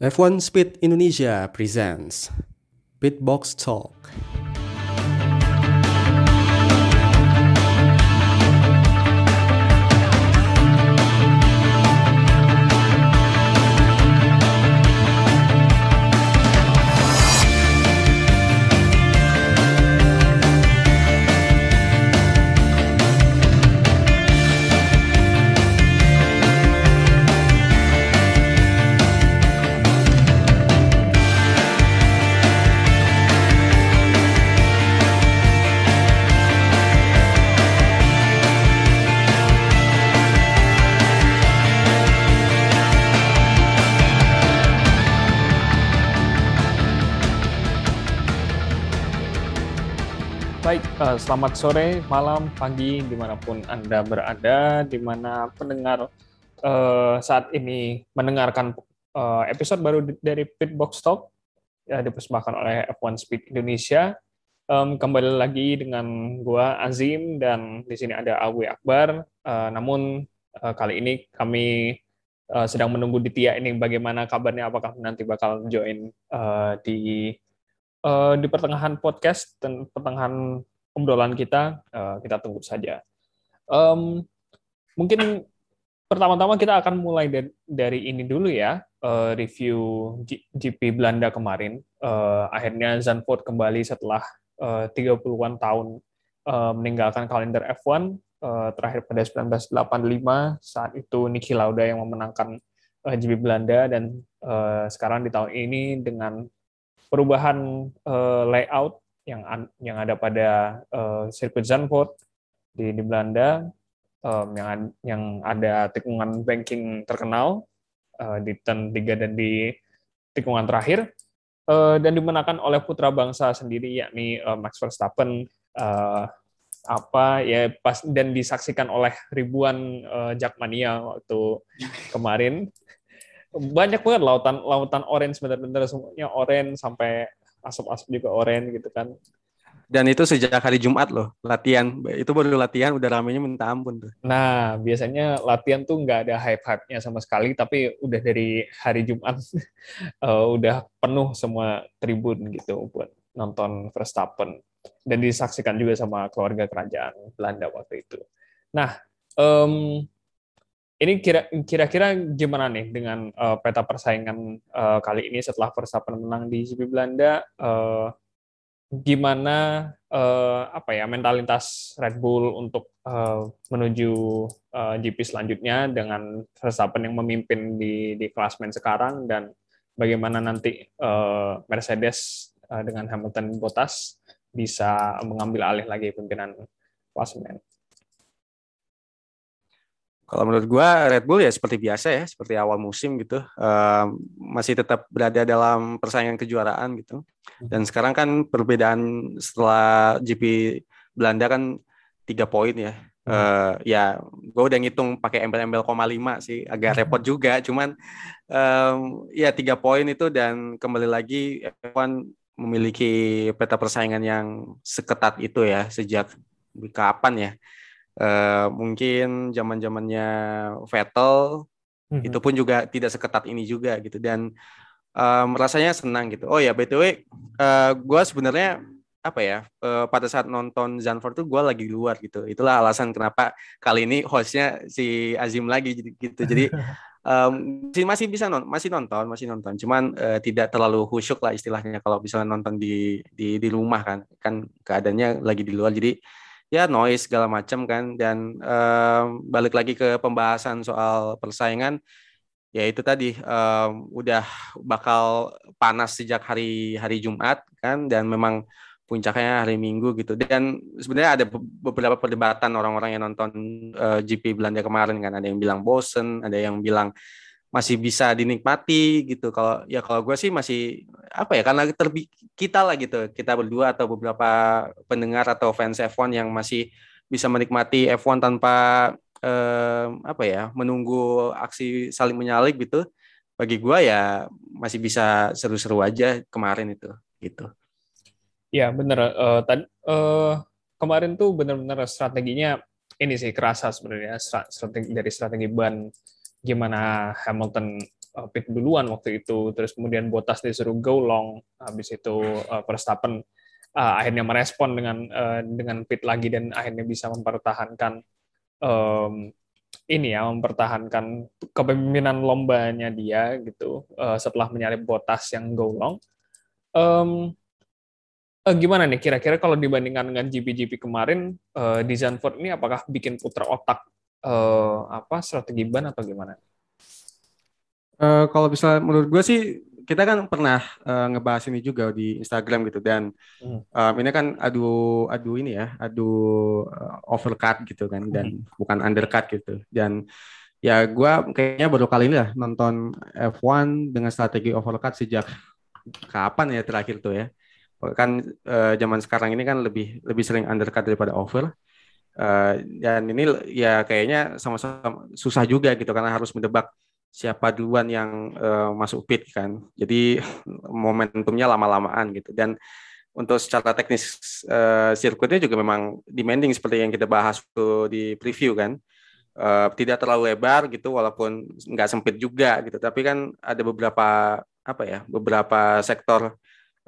F1 Speed Indonesia presents Pitbox Talk. Selamat sore, malam, pagi, di mana pun Anda berada, di mana pendengar eh, saat ini mendengarkan eh, episode baru di- dari Pitbox Talk, ya, dipersembahkan oleh F1 Speed Indonesia. Em, kembali lagi dengan gua Azim dan di sini ada Awi Akbar. Eh, namun eh, kali ini kami eh, sedang menunggu Ditya ini bagaimana kabarnya, apakah nanti bakal join eh, di eh, di pertengahan podcast dan pertengahan obrolan kita, eh, kita tunggu saja. Em, mungkin pertama-tama kita akan mulai dari, ini dulu ya, eh, review GP Belanda kemarin. Eh, akhirnya Zandvoort kembali setelah eh, 30-an tahun meninggalkan kalender F1, eh, terakhir pada 1985, saat itu Niki Lauda yang memenangkan GP Belanda, dan sekarang di tahun ini dengan perubahan layout yang an- yang ada pada eh, sirkuit Zandvoort di di Belanda em, yang yang ada tikungan banking terkenal eh, di turn 3 dan di tikungan terakhir eh, dan dimenangkan oleh putra bangsa sendiri yakni eh, Max Verstappen. Eh, apa ya pas dan disaksikan oleh ribuan eh, Jackmania waktu kemarin. Banyak banget lautan lautan orange bener-bener semuanya orange sampai asap-asap juga orange gitu kan Dan itu sejak hari Jumat loh, latihan. Itu baru latihan udah ramenya minta ampun tuh. Nah, biasanya latihan tuh nggak ada hype-hype-nya sama sekali, tapi udah dari hari Jumat eh, udah penuh semua tribun gitu buat nonton Verstappen. Dan disaksikan juga sama keluarga kerajaan Belanda waktu itu. Nah, em, ini kira- kira-kira gimana nih dengan eh, peta persaingan eh, kali ini setelah Verstappen menang di GP Belanda? eh, gimana eh, apa ya mentalitas Red Bull untuk eh, menuju eh, GP selanjutnya dengan Verstappen yang memimpin di di klasmen sekarang dan bagaimana nanti eh, Mercedes eh, dengan Hamilton Bottas bisa mengambil alih lagi pimpinan klasmen. Kalau menurut gua Red Bull ya seperti biasa ya, seperti awal musim gitu, Ehm, masih tetap berada dalam persaingan kejuaraan gitu. Dan sekarang kan perbedaan setelah GP Belanda kan tiga poin ya. Eh, ya, gue udah ngitung pakai embel-embel koma lima sih, agak repot juga. Cuman em, ya tiga poin itu dan kembali lagi F1 memiliki peta persaingan yang seketat itu ya sejak kapan ya? Eh, mungkin zaman zamannya Vettel itu pun juga tidak seketat ini juga gitu dan em, rasanya senang gitu. Oh ya btw, eh, gue sebenarnya apa ya eh, pada saat nonton Zandvoort tuh gue lagi di luar gitu. Itulah alasan kenapa kali ini hostnya si Azim lagi gitu. Jadi sih masih bisa non masih nonton masih nonton. Cuman eh, tidak terlalu khusyuk lah istilahnya kalau misalnya nonton di di di rumah kan kan keadaannya lagi di luar jadi ya noise segala macam kan. Dan em, balik lagi ke pembahasan soal persaingan ya itu tadi em, udah bakal panas sejak hari hari Jumat kan dan memang puncaknya hari Minggu gitu. Dan sebenarnya ada be- beberapa perdebatan orang-orang yang nonton eh, GP Belanda kemarin kan. Ada yang bilang bosen ada yang bilang masih bisa dinikmati gitu kalau ya kalau gue sih masih apa ya karena terbi kita lah gitu kita berdua atau beberapa pendengar atau fans F1 yang masih bisa menikmati F1 tanpa eh, apa ya menunggu aksi saling menyalip gitu bagi gua ya masih bisa seru-seru aja kemarin itu gitu Ya bener. Eh, tadi eh, kemarin tuh bener-bener strateginya ini sih kerasa sebenarnya stra- strategi dari strategi ban gimana Hamilton uh, pit duluan waktu itu, terus kemudian Bottas disuruh go long, habis itu uh, Verstappen uh, akhirnya merespon dengan uh, dengan pit lagi dan akhirnya bisa mempertahankan um, ini ya mempertahankan kepemimpinan lombanya dia gitu uh, setelah menyalip Bottas yang go long. Um, uh, gimana nih kira-kira kalau dibandingkan dengan GP-GP kemarin uh, di Zandvoort ini apakah bikin putar otak uh, apa strategi ban atau gimana? Uh, kalau bisa menurut gue sih kita kan pernah uh, ngebahas ini juga di Instagram gitu dan hmm. um, ini kan adu adu ini ya adu uh, overcut gitu kan dan hmm. bukan undercut gitu dan ya gue kayaknya baru kali ini lah nonton F1 dengan strategi overcut sejak kapan ya terakhir tuh ya kan uh, zaman sekarang ini kan lebih lebih sering undercut daripada over uh, dan ini ya kayaknya sama-sama susah juga gitu karena harus mendebak siapa duluan yang uh, masuk pit kan. Jadi momentumnya lama-lamaan gitu. Dan untuk secara teknis uh, sirkuitnya juga memang demanding seperti yang kita bahas di preview kan. Uh, tidak terlalu lebar gitu walaupun nggak sempit juga gitu. Tapi kan ada beberapa apa ya beberapa sektor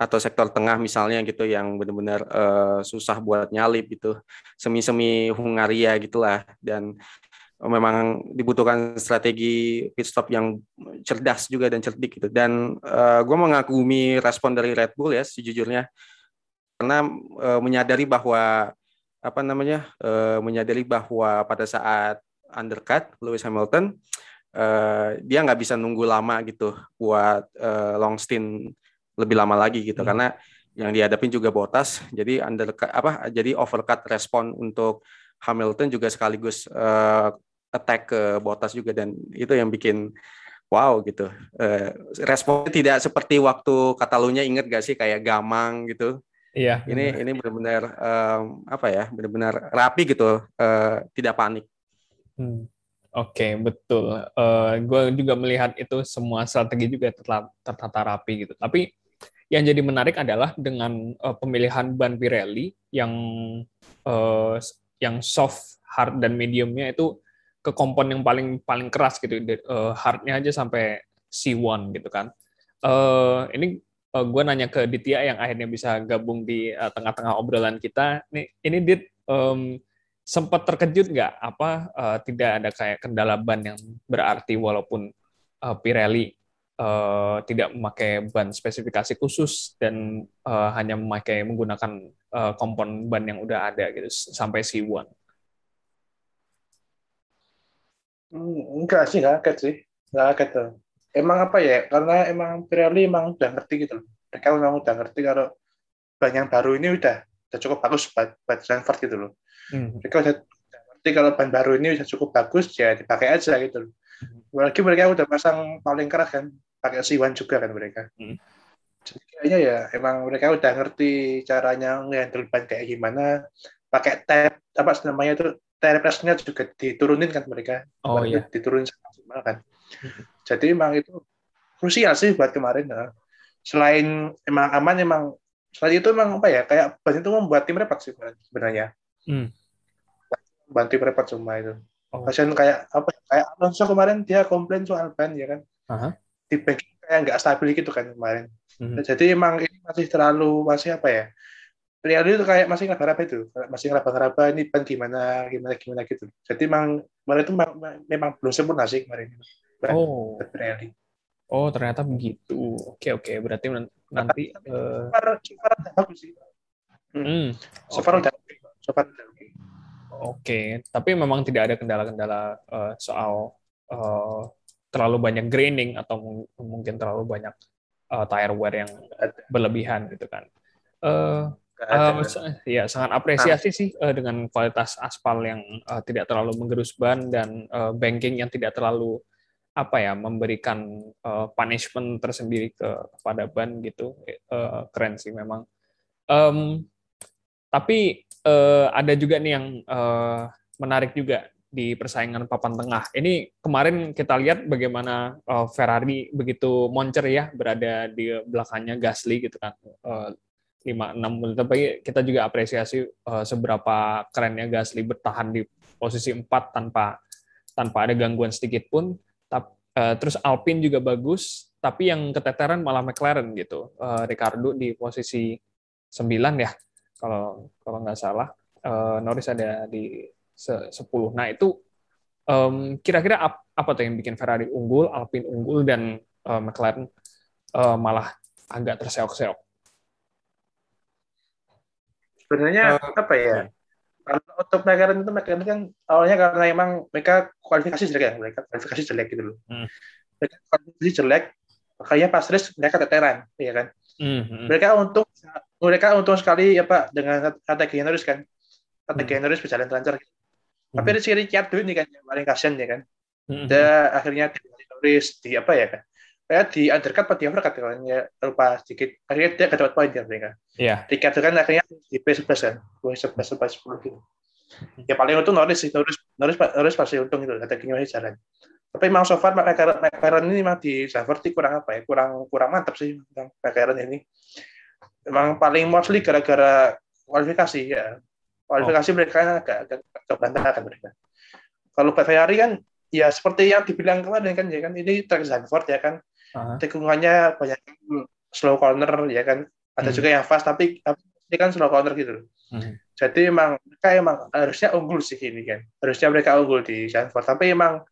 atau sektor tengah misalnya gitu yang benar-benar uh, susah buat nyalip gitu semi-semi Hungaria gitulah. Dan memang dibutuhkan strategi pit stop yang cerdas juga dan cerdik gitu. Dan uh, gue mengagumi respon dari Red Bull ya sejujurnya. Karena uh, menyadari bahwa apa namanya uh, menyadari bahwa pada saat undercut Lewis Hamilton uh, dia nggak bisa nunggu lama gitu buat uh, long stint lebih lama lagi gitu hmm. karena yang dihadapin juga Bottas jadi under apa jadi overcut respon untuk Hamilton juga sekaligus uh, attack ke Bottas juga dan itu yang bikin wow gitu uh, responnya tidak seperti waktu Katalunya inget gak sih kayak gamang gitu iya ini bener. ini benar-benar um, apa ya benar-benar rapi gitu uh, tidak panik hmm. Oke, okay, betul. Uh, gue juga melihat itu semua strategi juga tertata rapi gitu. Tapi yang jadi menarik adalah dengan uh, pemilihan ban Pirelli yang uh, yang soft, hard dan mediumnya itu ke kompon yang paling paling keras gitu. Uh, hardnya aja sampai C1 gitu kan. Uh, ini uh, gue nanya ke Ditya yang akhirnya bisa gabung di tengah-tengah uh, obrolan kita. Nih, ini Dit um, sempat terkejut nggak apa uh, tidak ada kayak kendala ban yang berarti walaupun uh, Pirelli uh, tidak memakai ban spesifikasi khusus dan uh, hanya memakai menggunakan uh, kompon ban yang udah ada gitu sampai C1. Hmm, enggak sih, enggak kaget sih. Enggak kaget. Emang apa ya? Karena emang Pirelli emang udah ngerti gitu loh. Mereka memang udah ngerti kalau ban yang baru ini udah, udah cukup bagus buat, buat Stanford gitu loh. Hmm. Mereka udah, udah ngerti kalau ban baru ini udah cukup bagus, ya dipakai aja gitu loh. Hmm. Apalagi mereka udah pasang paling keras kan, pakai Siwan juga kan mereka. Hmm. Jadi kayaknya ya emang mereka udah ngerti caranya ngehandle ban kayak gimana, pakai tab apa namanya itu TRPS-nya juga diturunin kan mereka. Oh iya. Diturunin maksimal kan. Hmm. Jadi emang itu krusial sih buat kemarin. Nah. Selain emang aman emang selain itu emang apa ya kayak ban itu membuat tim repot sih sebenarnya. Hmm. Bantu repot cuma itu. Oh. Pasien kayak apa kayak Alonso kemarin dia komplain soal ban ya kan. Uh -huh di backing kayak nggak stabil gitu kan kemarin. Mm-hmm. Jadi emang ini masih terlalu masih apa ya? Real itu kayak masih ngeraba-raba itu, masih ngeraba-raba ini pan gimana, gimana, gimana gitu. Jadi emang kemarin itu memang belum sempurna sih kemarin. Oh. Real. Oh ternyata begitu. Oke oke, berarti nanti. Uh... Super, super bagus sih. Hmm. hmm. Super okay. udah, super udah oke. Oke, tapi memang tidak ada kendala-kendala uh, soal uh, terlalu banyak graining atau mungkin terlalu banyak uh, tire wear yang berlebihan gitu kan. Uh, uh, ya sangat apresiasi sih uh, dengan kualitas aspal yang uh, tidak terlalu menggerus ban dan uh, banking yang tidak terlalu apa ya memberikan uh, punishment tersendiri ke kepada ban gitu. Uh, keren sih memang. Um, tapi uh, ada juga nih yang uh, menarik juga di persaingan papan tengah. Ini kemarin kita lihat bagaimana uh, Ferrari begitu moncer ya berada di belakangnya Gasly gitu kan. Uh, 5 6 menit tapi kita juga apresiasi uh, seberapa kerennya Gasly bertahan di posisi 4 tanpa tanpa ada gangguan sedikit pun Uh, terus Alpine juga bagus, tapi yang keteteran malah McLaren gitu. Uh, Ricardo di posisi 9 ya, kalau kalau nggak salah. Uh, Norris ada di 10. Nah itu um, kira-kira ap, apa tuh yang bikin Ferrari unggul, Alpine unggul, dan uh, McLaren uh, malah agak terseok-seok? Sebenarnya uh, apa ya? ya kalau untuk McLaren itu McLaren kan awalnya karena emang mereka kualifikasi jelek ya mereka kualifikasi jelek gitu loh hmm. mereka kualifikasi jelek makanya pas race mereka teteran ya kan hmm, hmm. mereka untung mereka untung sekali ya pak dengan strategi Norris kan hmm. Norris berjalan lancar gitu. Hmm. tapi Rizky Ricciardo ini kan yang paling kasian ya kan hmm. dan akhirnya Norris di apa ya kan kayak di undercut atau di overcut kalau ya lupa sedikit akhirnya dia gak dapat poin ya mereka Iya. Yeah. Ricardo kan akhirnya di P11 kan P11 sampai 10 gitu ya paling untung Norris sih Norris Norris Norris pasti untung itu strateginya masih jalan tapi memang so far McLaren, ini memang di Safety kurang apa ya kurang kurang mantap sih McLaren ini memang paling mostly gara-gara kualifikasi ya kualifikasi oh. mereka agak agak, berantakan mereka. Kalau Ferrari kan ya seperti yang dibilang kemarin kan ya kan ini track Zandvoort ya kan. Uh-huh. tikungannya banyak slow corner ya kan. Ada hmm. juga yang fast tapi ini kan slow corner gitu hmm. jadi emang mereka emang harusnya unggul sih ini kan. Harusnya mereka unggul di Zandvoort tapi emang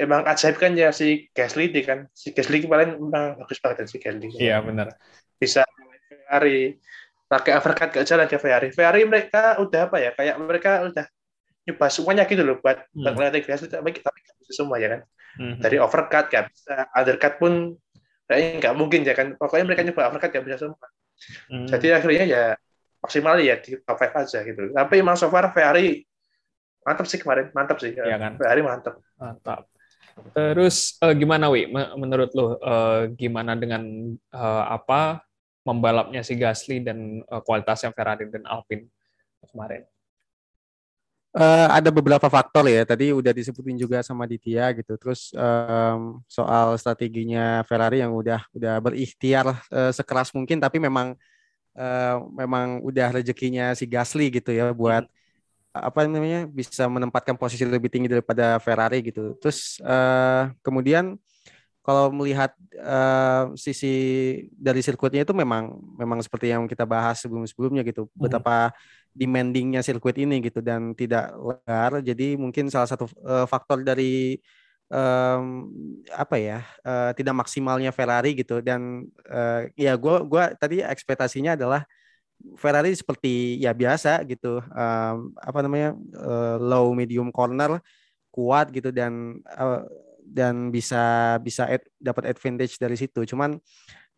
emang ajaib kan ya si Gasly di kan. Si Gasly kemarin memang bagus banget si Gasly. Iya benar. Bisa Ferrari pakai overcut ke jalan ke Ferrari. Ferrari mereka udah apa ya kayak mereka udah nyoba semuanya gitu loh buat hmm. Gasly tapi tapi bisa semua ya kan. Hmm. dari overcut kan bisa undercut pun kayaknya nggak mungkin ya kan. Pokoknya mereka nyoba overcut nggak bisa semua. Hmm. jadi akhirnya ya maksimal ya di top 5 aja gitu. Tapi emang so far Ferrari mantap sih kemarin mantap sih. Ya kan? Ferrari mantap mantap. Terus uh, gimana wi? Menurut lo uh, gimana dengan uh, apa membalapnya si Gasly dan uh, kualitasnya Ferrari dan Alpine kemarin Uh, ada beberapa faktor ya. Tadi udah disebutin juga sama Ditya gitu. Terus um, soal strateginya Ferrari yang udah udah berikhtiar uh, sekeras mungkin, tapi memang uh, memang udah rezekinya si Gasly gitu ya buat apa namanya bisa menempatkan posisi lebih tinggi daripada Ferrari gitu. Terus uh, kemudian kalau melihat uh, sisi dari sirkuitnya itu memang memang seperti yang kita bahas sebelum-sebelumnya gitu. Hmm. Betapa demandingnya sirkuit ini gitu dan tidak lebar jadi mungkin salah satu uh, faktor dari um, apa ya uh, tidak maksimalnya Ferrari gitu dan uh, ya gue gua tadi ekspektasinya adalah Ferrari seperti ya biasa gitu um, apa namanya uh, low medium corner kuat gitu dan uh, dan bisa bisa ad, dapat advantage dari situ cuman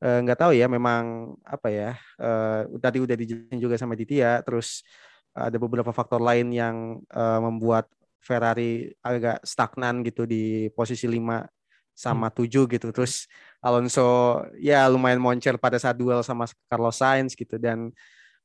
Eh, nggak tahu ya memang apa ya uh, tadi udah dijelasin juga sama Ditya terus ada beberapa faktor lain yang uh, membuat Ferrari agak stagnan gitu di posisi 5 sama 7 hmm. gitu terus Alonso ya lumayan moncer pada saat duel sama Carlos Sainz gitu dan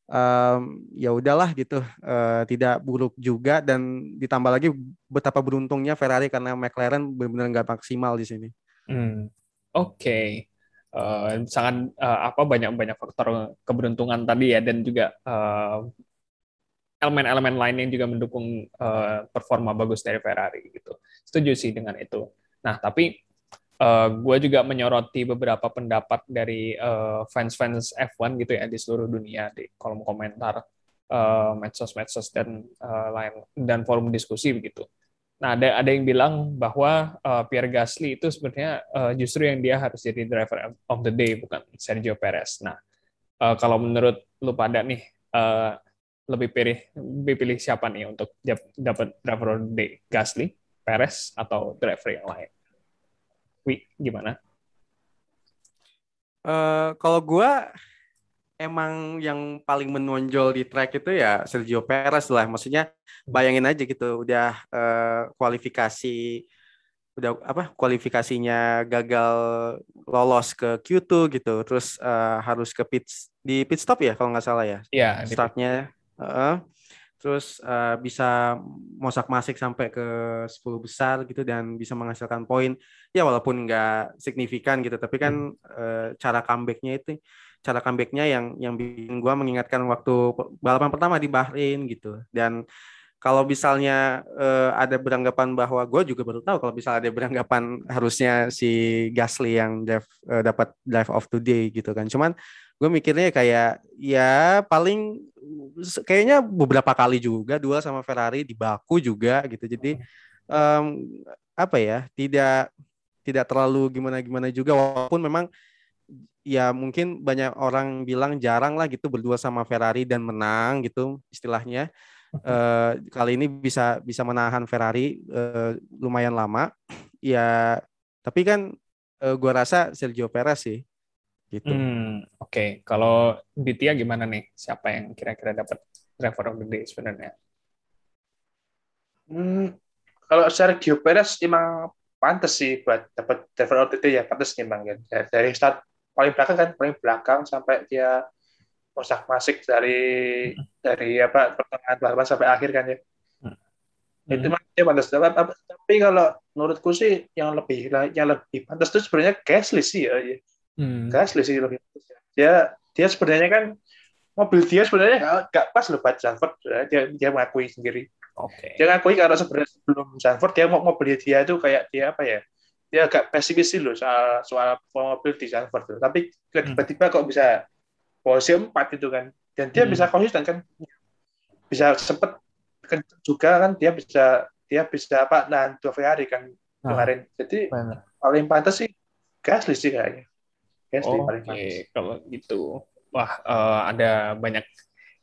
um, ya udahlah gitu uh, tidak buruk juga dan ditambah lagi betapa beruntungnya Ferrari karena McLaren benar-benar nggak maksimal di sini. Hmm. Oke, okay uh, sangat uh, apa banyak banyak faktor keberuntungan tadi ya dan juga elemen elemen-elemen lain yang juga mendukung uh, performa bagus dari Ferrari gitu. Setuju sih dengan itu. Nah tapi uh, gue juga menyoroti beberapa pendapat dari fans-fans uh, F1 gitu ya di seluruh dunia di kolom komentar uh, medsos-medsos dan uh, lain dan forum diskusi begitu. Nah, ada ada yang bilang bahwa uh, Pierre Gasly itu sebenarnya uh, justru yang dia harus jadi driver of the day bukan Sergio Perez. Nah, uh, kalau menurut lu pada nih uh, lebih pilih lebih pilih siapa nih untuk dapat driver of the day, Gasly, Perez atau driver yang lain? Wi, gimana? Uh, kalau gua emang yang paling menonjol di track itu ya Sergio Perez lah. Maksudnya bayangin aja gitu, udah uh, kualifikasi udah apa kualifikasinya gagal lolos ke Q2 gitu, terus uh, harus ke pit di pit stop ya kalau nggak salah ya. Iya. Startnya. Uh, terus uh, bisa mosak masik sampai ke 10 besar gitu dan bisa menghasilkan poin ya walaupun nggak signifikan gitu tapi kan hmm. uh, cara comebacknya itu cara comebacknya yang yang bikin gue mengingatkan waktu balapan pertama di Bahrain gitu dan kalau misalnya uh, ada beranggapan bahwa gue juga baru tahu kalau misalnya ada beranggapan harusnya si Gasly yang drive, uh, dapat drive of today gitu kan. Cuman gue mikirnya kayak ya paling kayaknya beberapa kali juga dua sama Ferrari di Baku juga gitu. Jadi um, apa ya tidak tidak terlalu gimana gimana juga walaupun memang ya mungkin banyak orang bilang jarang lah gitu berdua sama Ferrari dan menang gitu istilahnya uh, kali ini bisa bisa menahan Ferrari uh, lumayan lama. Ya, tapi kan uh, gua rasa Sergio Perez sih. Gitu. Hmm, Oke, okay. kalau Ditya gimana nih? Siapa yang kira-kira dapat driver of the day sebenarnya? Hmm, kalau Sergio Perez emang pantas sih buat dapat driver of the day ya pantas memang ya. Dari start paling belakang kan paling belakang sampai dia kosak masik dari hmm. dari apa pertengahan balapan sampai akhir kan ya. Hmm. Itu makanya pantas tapi kalau menurutku sih yang lebih yang lebih pantas itu sebenarnya Gasly sih ya. Ya. Hmm. Gasly sih lebih pantas ya. Dia dia sebenarnya kan mobil dia sebenarnya nggak pas loh buat Sanford dia dia mengakui sendiri. Okay. Dia mengakui karena sebenarnya sebelum Sanford dia mau mobil dia itu kayak dia apa ya? Dia agak pesimis sih loh soal soal mobil di Sanford. Tapi hmm. tiba-tiba kok bisa posisi empat itu kan dan dia hmm. bisa konsisten kan bisa sempet juga kan dia bisa dia bisa apa nah dua Ferrari kan nah, kemarin jadi bener. paling pantas sih Gasly sih kayaknya Gasly oh, paling okay. kalau gitu. Wah uh, ada banyak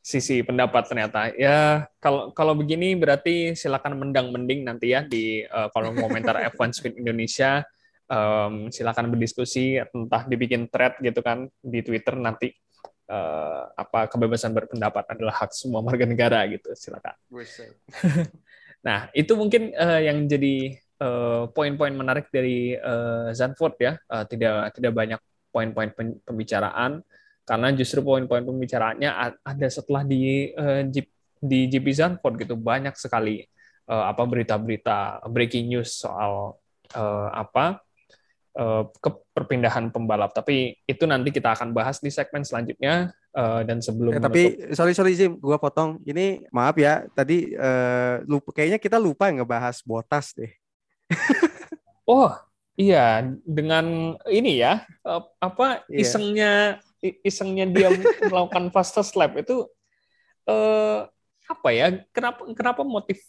sisi pendapat ternyata. Ya kalau kalau begini berarti silakan mendang mending nanti ya di uh, kolom komentar F1 Speed Indonesia. Um, silakan berdiskusi entah dibikin thread gitu kan di Twitter nanti uh, apa kebebasan berpendapat adalah hak semua warga negara gitu silakan. nah itu mungkin uh, yang jadi uh, poin-poin menarik dari uh, Zanford ya. Uh, tidak tidak banyak poin-poin pembicaraan karena justru poin-poin pembicaraannya ada setelah di uh, di GP Zanford gitu banyak sekali uh, apa berita-berita breaking news soal uh, apa Eh, ke perpindahan pembalap. Tapi itu nanti kita akan bahas di segmen selanjutnya. Uh, dan sebelum eh, tapi sorry sorry Jim, gua potong. Ini maaf ya, tadi uh, lupa, kayaknya kita lupa ngebahas botas deh. oh iya, dengan ini ya apa yeah. isengnya isengnya dia melakukan fastest lap itu uh, apa ya? Kenapa kenapa motif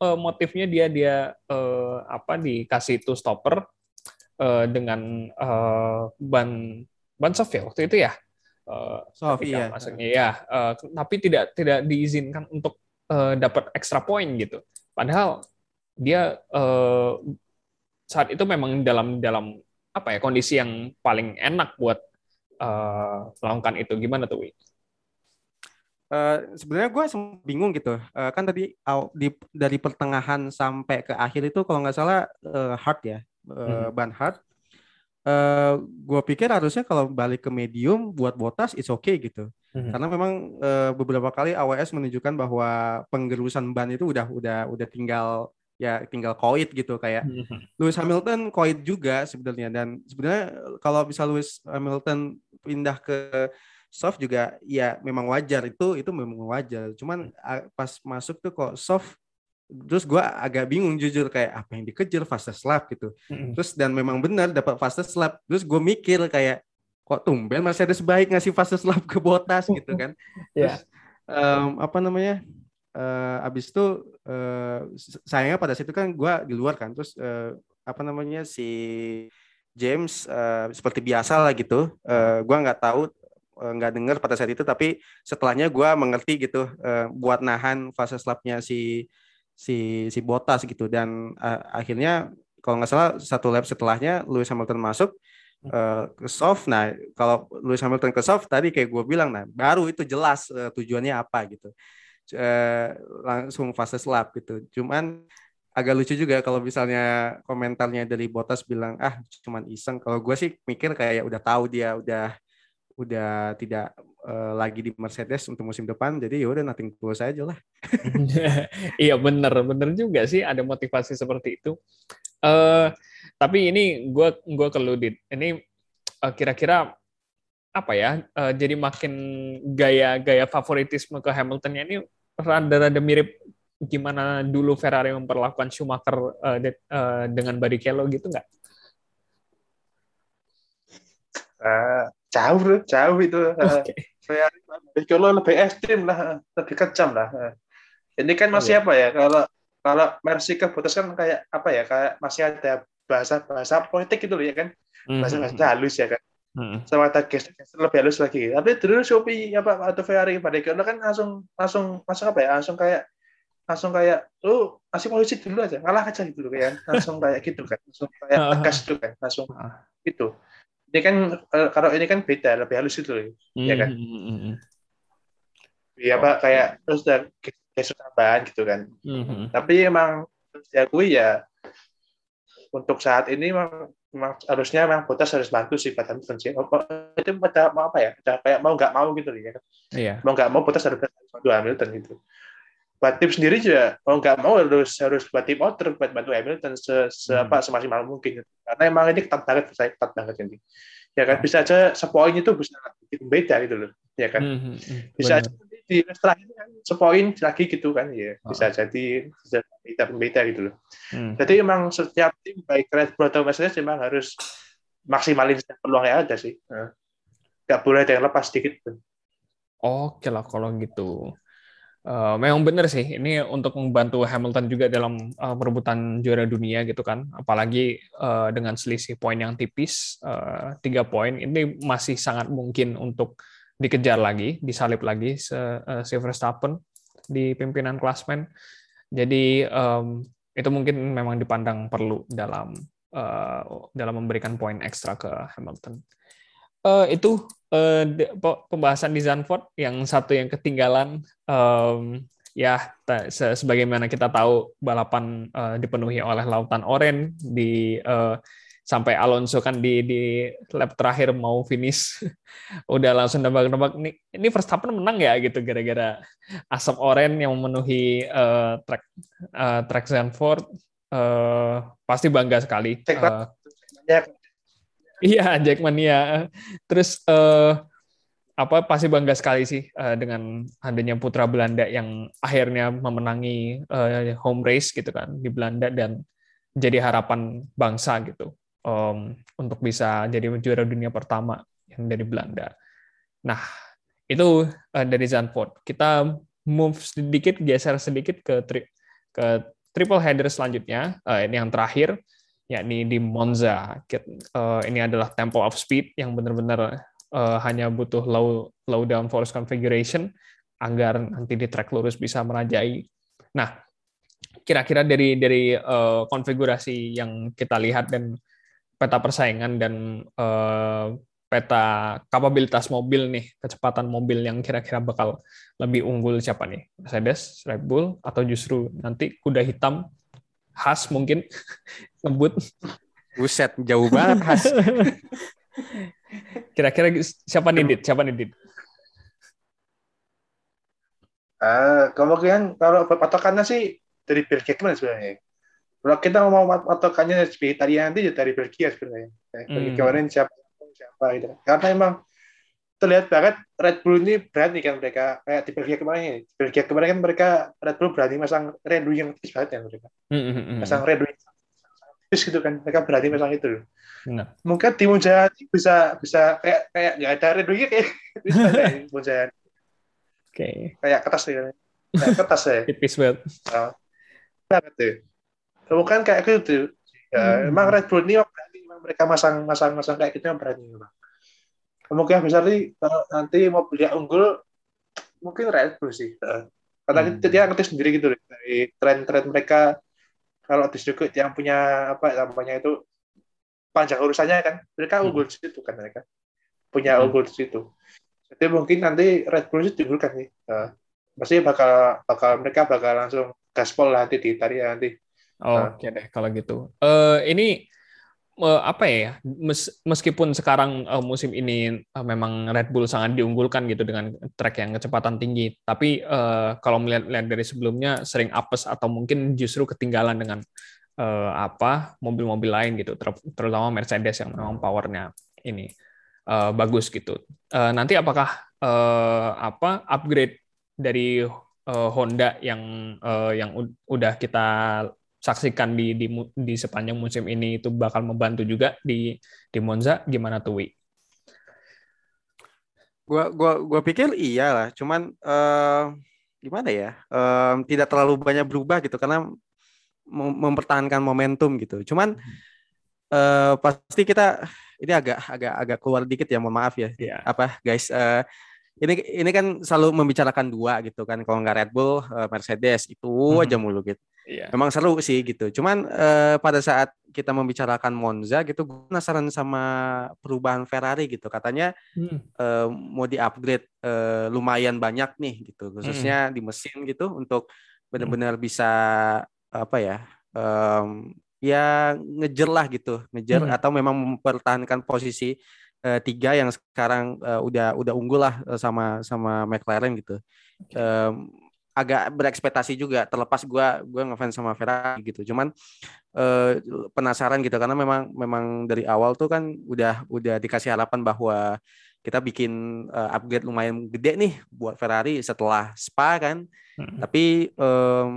uh, motifnya dia dia uh, apa dikasih itu stopper uh, dengan uh, ban ban soft ya waktu itu ya. Uh, soft iya. Maksudnya ya, uh, tapi tidak tidak diizinkan untuk uh, dapat extra point gitu. Padahal dia uh, saat itu memang dalam dalam apa ya kondisi yang paling enak buat uh, melakukan itu. Gimana tuh, Wi? Uh, sebenarnya gue bingung gitu uh, kan tadi di, dari pertengahan sampai ke akhir itu kalau nggak salah uh, hard ya uh, ban hard. Uh, gue pikir harusnya kalau balik ke medium buat botas it's okay gitu. hmm Karena memang uh, beberapa kali AWS menunjukkan bahwa penggerusan ban itu udah udah udah tinggal ya tinggal koit gitu kayak hmm Lewis Hamilton koit juga sebenarnya dan sebenarnya kalau bisa Lewis Hamilton pindah ke soft juga ya memang wajar itu itu memang wajar. Cuman pas masuk tuh kok soft terus gue agak bingung jujur kayak apa yang dikejar fastest lap gitu mm-hmm. terus dan memang benar dapat fastest lap terus gue mikir kayak kok tumben Mercedes baik ngasih fastest lap ke Bottas gitu kan yeah. terus um, apa namanya uh, abis itu uh, sayangnya pada situ kan gue di luar kan terus uh, apa namanya si James uh, seperti biasa lah gitu uh, gue nggak tahu nggak dengar pada saat itu tapi setelahnya gue mengerti gitu uh, buat nahan fase slapnya si si si Botas gitu dan uh, akhirnya kalau nggak salah satu lap setelahnya Lewis Hamilton masuk uh, ke soft. Nah kalau Lewis Hamilton ke soft tadi kayak gue bilang, nah baru itu jelas uh, tujuannya apa gitu. Uh, langsung fase lap gitu. Cuman agak lucu juga kalau misalnya komentarnya dari Botas bilang ah cuman iseng. Kalau gue sih mikir kayak udah tahu dia udah udah tidak uh, lagi di Mercedes untuk musim depan jadi ya udah nothing tulus aja lah iya bener bener juga sih ada motivasi seperti itu uh, tapi ini gue gue keludit ini uh, kira-kira apa ya uh, jadi makin gaya gaya favoritisme ke Hamiltonnya ini rada-rada mirip gimana dulu Ferrari memperlakukan Schumacher uh, de, uh, dengan Barrichello gitu nggak? Uh, jauh, jauh itu. Okay. Ferrari Barrichello lebih ekstrim lah, lebih kejam lah. Ini kan masih oh, apa ya? Kalau kalau Mercy ke Bottas kan kayak apa ya? Kayak masih ada bahasa bahasa politik gitu loh ya kan, bahasa bahasa mm-hmm. halus ya kan Hmm. Sama ada gesture lebih halus lagi. Tapi dulu Shopee apa atau Ferrari pada kan langsung langsung langsung apa ya? Langsung kayak langsung kayak lu masih polisi dulu aja. Ngalah aja gitu kan langsung kayak gitu kan. Langsung kayak tegas itu kan. Langsung itu ini kan eh, kalau ini kan beda lebih halus itu loh, ya kan? Iya pak kayak terus ada gestur tambahan gitu kan. Mm-hmm. tapi emang diakui ya untuk saat ini memang memang harusnya memang Bottas harus bantu sih pada sih. Oh, itu pada mau apa ya? Ada kayak mau nggak mau gitu ya. Iya. Mau nggak mau Bottas harus bantu Hamilton gitu. Buat tim sendiri juga mau nggak mau harus harus buat tim outer buat bantu Hamilton se, se hmm. apa semaksimal mungkin. Karena emang ini ketat banget, saya ketat banget ini. Ya kan bisa aja sepoin itu bisa bikin beda gitu loh. Ya kan. Hmm, hmm, hmm. Bisa aja di terakhir kan sepoin lagi gitu kan ya. Bisa oh. jadi bisa beda pembeda gitu loh. Hmm. jadi emang setiap tim baik Red Bull atau Mercedes memang harus maksimalin peluang yang ada sih. Nggak boleh ada yang lepas sedikit pun. Oke lah kalau gitu. Uh, memang benar sih, ini untuk membantu Hamilton juga dalam uh, perebutan juara dunia gitu kan, apalagi uh, dengan selisih poin yang tipis tiga uh, poin ini masih sangat mungkin untuk dikejar lagi, disalip lagi se, uh, si Verstappen di pimpinan klasmen. Jadi um, itu mungkin memang dipandang perlu dalam uh, dalam memberikan poin ekstra ke Hamilton. Uh, itu uh, pembahasan di Zandvoort yang satu yang ketinggalan. Um, ya, se sebagaimana kita tahu balapan uh, dipenuhi oleh lautan oranye di uh, sampai Alonso kan di di lap terakhir mau finish udah langsung nebak-nebak ini ini Verstappen menang ya gitu gara-gara asap oranye yang memenuhi uh, track uh, track Zandvoort uh, pasti bangga sekali. Uh, iya Jackmania. Terus uh, apa pasti bangga sekali sih uh, dengan adanya putra Belanda yang akhirnya memenangi uh, home race gitu kan di Belanda dan jadi harapan bangsa gitu um, untuk bisa jadi juara dunia pertama yang dari Belanda. Nah, itu uh, dari Zandvoort. Kita move sedikit, geser sedikit ke tri ke triple header selanjutnya. Uh, ini yang terakhir, yakni di Monza. Uh, ini adalah Temple of Speed yang benar-benar uh, hanya butuh low low downforce configuration agar nanti di track lurus bisa merajai. Nah, kira-kira dari dari uh, konfigurasi yang kita lihat dan peta persaingan dan uh, peta kapabilitas mobil nih, kecepatan mobil yang kira-kira bakal lebih unggul siapa nih? Mercedes, Red Bull, atau justru nanti kuda hitam khas mungkin ngebut. Buset, jauh banget khas. Kira-kira siapa nih, Dit? Siapa nih, Dit? Uh, kemungkinan kalau patokannya sih dari gimana sebenarnya? Kalau kita mau patokannya tadi nanti ya dari Belgia sebenarnya. Hmm. Kemarin siapa siapa gitu. Karena emang terlihat banget Red Bull ini berani kan mereka kayak di Belgia kemarin ini. Di Belgia kemarin kan mereka Red Bull berani masang Red Bull yang tipis banget ya mereka. Hmm, hmm, hmm. Masang Red Bull tipis gitu kan. Mereka berani masang itu. Nah. Mungkin di Mujahid bisa bisa kayak kayak nggak ada Red Bullnya kayak bisa kayak. Oke. Okay. Kayak kertas ya. Kayak kertas ya. tipis banget. Oh. Banget tuh bukan kayak gitu ya, hmm. emang Red Bull ini berani mereka masang masang masang kayak gitu yang berani memang. Kemungkinan besar nih kalau nanti mau mobilnya unggul mungkin Red Bull sih. Karena hmm. dia ngerti sendiri gitu dari tren-tren mereka. Kalau di sirkuit yang punya apa namanya itu panjang urusannya kan. Mereka hmm. unggul di situ kan mereka. Punya hmm. unggul di situ. Jadi mungkin nanti Red Bull itu diunggulkan nih uh, pasti bakal bakal mereka bakal langsung gaspol nanti di Italia nanti Oke okay deh kalau gitu. Uh, ini uh, apa ya? Mes, meskipun sekarang uh, musim ini uh, memang Red Bull sangat diunggulkan gitu dengan track yang kecepatan tinggi, tapi uh, kalau melihat dari sebelumnya sering apes atau mungkin justru ketinggalan dengan uh, apa mobil-mobil lain gitu, ter terutama Mercedes yang memang powernya ini uh, bagus gitu. Uh, nanti apakah uh, apa upgrade dari Honda yang yang udah kita saksikan di, di di sepanjang musim ini itu bakal membantu juga di di Monza gimana tuh Wi? Gua gua gua pikir iya lah, cuman uh, gimana ya? Uh, tidak terlalu banyak berubah gitu karena mempertahankan momentum gitu. Cuman uh, pasti kita ini agak agak agak keluar dikit ya, mohon maaf ya. Yeah. Apa guys? Uh, ini ini kan selalu membicarakan dua gitu kan kalau nggak Red Bull Mercedes itu hmm. aja mulu gitu yeah. memang seru sih gitu cuman uh, pada saat kita membicarakan Monza gitu gue penasaran sama perubahan Ferrari gitu katanya hmm. uh, mau di upgrade uh, lumayan banyak nih gitu khususnya hmm. di mesin gitu untuk benar-benar hmm. bisa apa ya um, ya ngejer lah gitu ngejer hmm. atau memang mempertahankan posisi uh, tiga yang sekarang uh, udah udah unggul lah uh, sama sama McLaren gitu. Um, agak berekspektasi juga terlepas gue gue ngefans sama Ferrari gitu cuman uh, penasaran gitu karena memang memang dari awal tuh kan udah udah dikasih harapan bahwa kita bikin uh, upgrade lumayan gede nih buat Ferrari setelah Spa kan hmm. tapi um,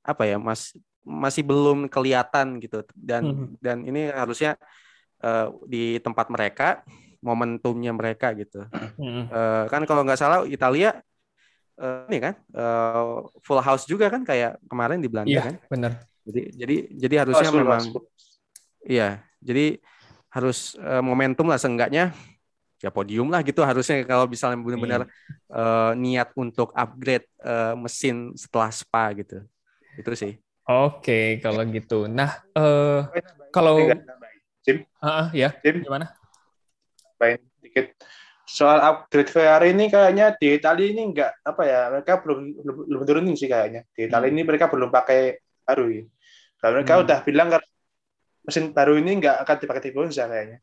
apa ya mas masih belum kelihatan gitu dan hmm. dan ini harusnya uh, di tempat mereka momentumnya mereka gitu. Hmm. Uh, kan kalau nggak salah Italia uh, ini kan uh, full house juga kan kayak kemarin di Belanda iya, kan. benar. Jadi jadi jadi harusnya oh, memang iya, jadi harus uh, momentum lah seenggaknya ya podium lah gitu harusnya kalau misalnya benar-benar uh, niat untuk upgrade uh, mesin setelah spa gitu. Itu sih. Oke, kalau gitu. Nah, uh, kalau Jim, uh, ya, Jim, gimana? Baik, dikit soal upgrade Ferrari ini kayaknya di Italia ini enggak apa ya mereka belum belum, belum turunin sih kayaknya di Italia hmm. ini mereka belum pakai baru ya kalau mereka hmm. udah bilang kan mesin baru ini enggak akan dipakai di Monza kayaknya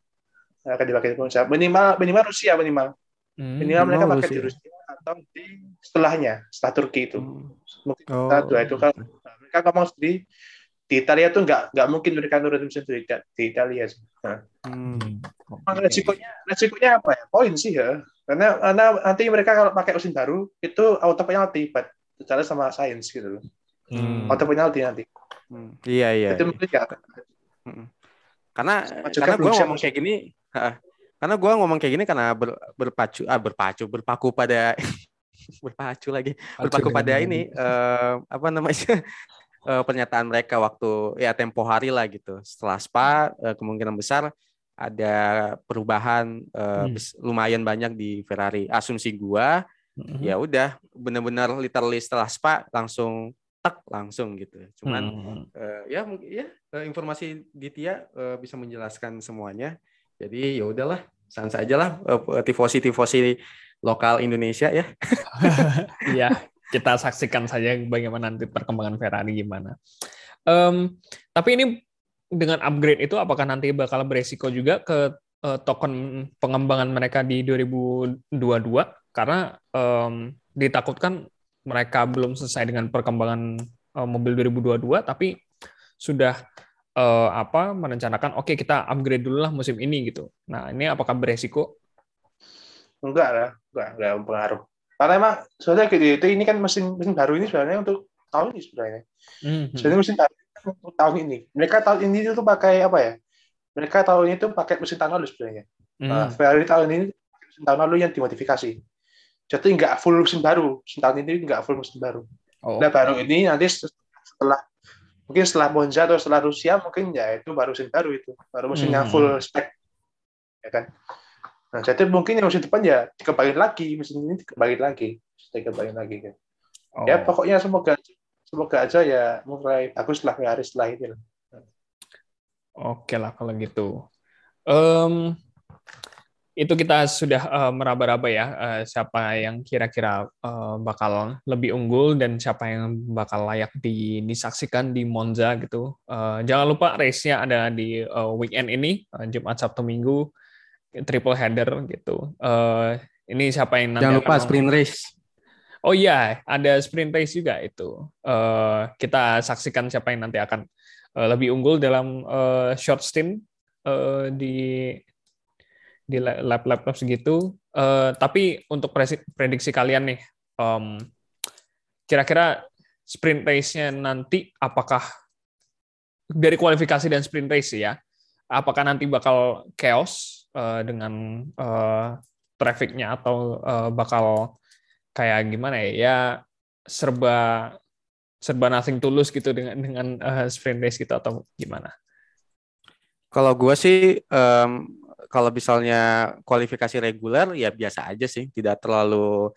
nggak akan dipakai di Monza minimal minimal Rusia minimal hmm. minimal mereka pakai Rusia. di Rusia atau di setelahnya setelah Turki itu hmm. mungkin oh. dua itu kalau mereka ngomong di di Italia tuh nggak nggak mungkin mereka nurut mesin di, di Italia sih. Nah. Hmm. resikonya resikonya apa ya? Poin sih ya. Karena karena nanti mereka kalau pakai mesin baru itu auto penalti buat secara sama sains gitu loh. Hmm. Auto penalti nanti. Hmm. Iya iya. Itu mungkin ya. Karena karena gue ngomong kayak gini, karena gue ngomong kayak gini karena ber, berpacu ah berpacu berpaku pada berpacu lagi berpaku pada ini uh, apa namanya uh, pernyataan mereka waktu ya tempo hari lah gitu. Setelah Spa uh, kemungkinan besar ada perubahan uh, hmm. lumayan banyak di Ferrari. Asumsi gua hmm. ya udah benar-benar literally setelah Spa langsung tak langsung gitu. Cuman hmm. uh, ya ya informasi Ditya uh, bisa menjelaskan semuanya. Jadi ya udahlah, sans aja lah uh, tifosi-tifosi lokal Indonesia ya. Iya, kita saksikan saja bagaimana nanti perkembangan Ferrari gimana. Um, tapi ini dengan upgrade itu apakah nanti bakal beresiko juga ke uh, token pengembangan mereka di 2022 karena um, ditakutkan mereka belum selesai dengan perkembangan uh, mobil 2022 tapi sudah uh, apa merencanakan oke okay, kita upgrade dulu lah musim ini gitu. Nah, ini apakah beresiko? Enggak lah, enggak, enggak mempengaruh. Karena emang sebenarnya gitu, itu ini kan mesin mesin baru ini sebenarnya untuk tahun ini sebenarnya. Mm-hmm. Sebenarnya mesin baru untuk tahun ini. Mereka tahun ini itu pakai apa ya? Mereka tahun ini tuh pakai mesin tahun lalu sebenarnya. Mm. Nah, Ferrari tahun ini mesin tahun lalu yang dimodifikasi. Jadi nggak full mesin baru. Mesin tahun ini nggak full mesin baru. Oh. Nah baru ini nanti setelah mungkin setelah Monza atau setelah Rusia mungkin ya itu baru mesin baru itu baru mesin yang full spek ya kan Nah, jadi mungkin yang musim depan ya dikembaliin lagi, musim ini dikembaliin lagi, dikembaliin lagi kan. Oh. Ya pokoknya semoga semoga aja ya mulai bagus lah hari setelah ini. Oke lah kalau gitu. Um, itu kita sudah uh, meraba-raba ya uh, siapa yang kira-kira uh, bakal lebih unggul dan siapa yang bakal layak di, disaksikan di Monza gitu. Uh, jangan lupa race-nya ada di uh, weekend ini uh, Jumat Sabtu Minggu triple header gitu. Uh, ini siapa yang nanti Jangan lupa sprint race. Oh iya, ada sprint race juga itu. Uh, kita saksikan siapa yang nanti akan uh, lebih unggul dalam uh, short stint uh, di di lap-lap segitu. Uh, tapi untuk prediksi kalian nih, um, kira-kira sprint race-nya nanti apakah dari kualifikasi dan sprint race ya, apakah nanti bakal chaos uh, dengan uh, trafficnya atau uh, bakal kayak gimana ya? Ya serba serba nothing tulus gitu dengan dengan uh, sprint race gitu atau gimana? Kalau gue sih um, kalau misalnya kualifikasi reguler ya biasa aja sih, tidak terlalu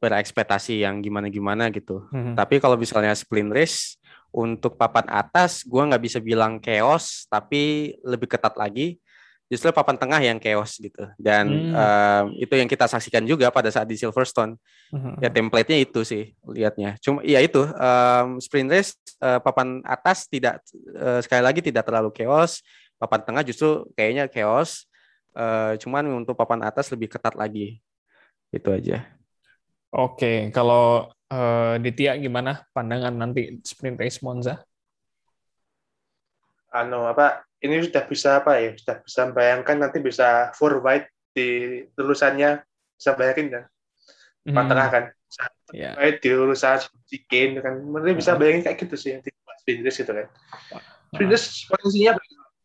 berekspektasi yang gimana-gimana gitu. Mm-hmm. Tapi kalau misalnya sprint race untuk papan atas, gue nggak bisa bilang chaos, tapi lebih ketat lagi. Justru papan tengah yang chaos gitu. Dan mm. um, itu yang kita saksikan juga pada saat di Silverstone. Mm-hmm. Ya template-nya itu sih lihatnya. Cuma ya itu um, sprint race uh, papan atas tidak uh, sekali lagi tidak terlalu chaos. Papan tengah justru kayaknya chaos. Uh, cuman untuk papan atas lebih ketat lagi. Itu aja. Oke, kalau uh, Ditya gimana pandangan nanti sprint race Monza? Ano apa? Ini sudah bisa apa ya? Sudah bisa bayangkan nanti bisa four wide di lulusannya bisa bayangin kan? Empat hmm. tengah kan? Yeah. Wide di lulusan chicken kan? Mungkin bisa bayangin kayak gitu sih nanti race gitu kan? Sprint race potensinya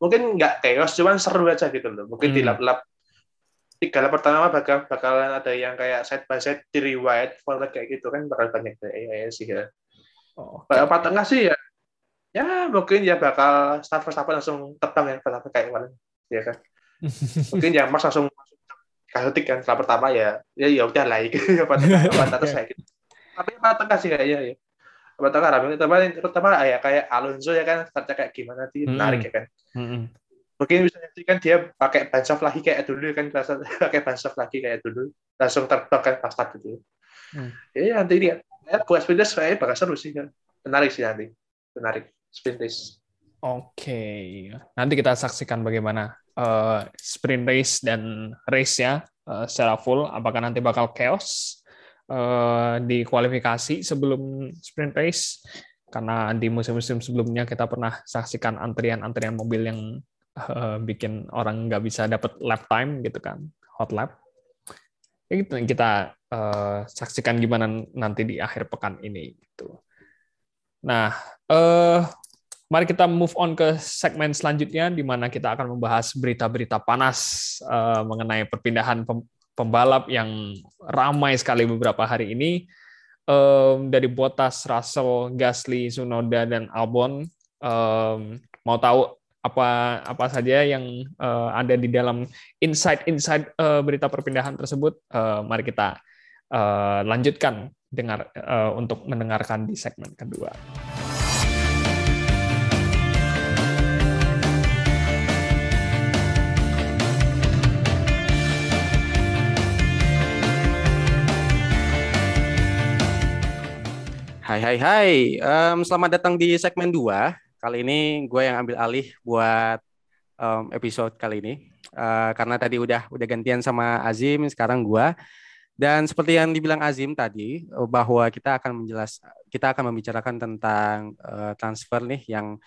mungkin nggak chaos, cuman seru aja gitu loh. Mungkin hmm. di lap-lap tiga lap pertama bakal bakalan ada yang kayak side by side di riwayat forward kayak gitu kan bakal banyak ya, ya sih ya. Oh, okay. Tengah sih ya ya mungkin ya bakal start first apa langsung terbang ya pertama kayak kemarin. Ya kan? Mungkin ya Mas langsung kaotik kan setelah pertama ya ya ya udah lah gitu apa tengah atas kayak gitu. Tapi apa tengah sih kayaknya ya apa tengah rame terutama terutama ya kayak Alonso ya kan startnya kayak gimana sih menarik ya kan. Mungkin bisa kan dia pakai bansof lagi kayak dulu kan pakai bansof lagi kayak dulu. Langsung terbang kan pas start itu hmm. ya nanti lihat. Ya, buat sprint race bakal seru sih kan. Menarik sih nanti. Menarik sprint race. Oke. Okay. nanti kita saksikan bagaimana uh, sprint race dan race ya uh, secara full. Apakah nanti bakal chaos uh, di kualifikasi sebelum sprint race? Karena di musim-musim sebelumnya kita pernah saksikan antrian-antrian mobil yang uh, bikin orang nggak bisa dapat lap time gitu kan hot lap. Ya kita uh, saksikan gimana nanti di akhir pekan ini gitu nah uh, mari kita move on ke segmen selanjutnya di mana kita akan membahas berita-berita panas uh, mengenai perpindahan pembalap yang ramai sekali beberapa hari ini um, dari Bottas, Russell, Gasly, Sunoda dan Albon um, mau tahu apa apa saja yang uh, ada di dalam insight-insight uh, berita perpindahan tersebut. Uh, mari kita uh, lanjutkan dengar uh, untuk mendengarkan di segmen kedua. Hai hai hai, um, selamat datang di segmen 2 Kali ini gue yang ambil alih buat um, episode kali ini uh, karena tadi udah udah gantian sama Azim, sekarang gue. Dan seperti yang dibilang Azim tadi bahwa kita akan menjelas kita akan membicarakan tentang uh, transfer nih yang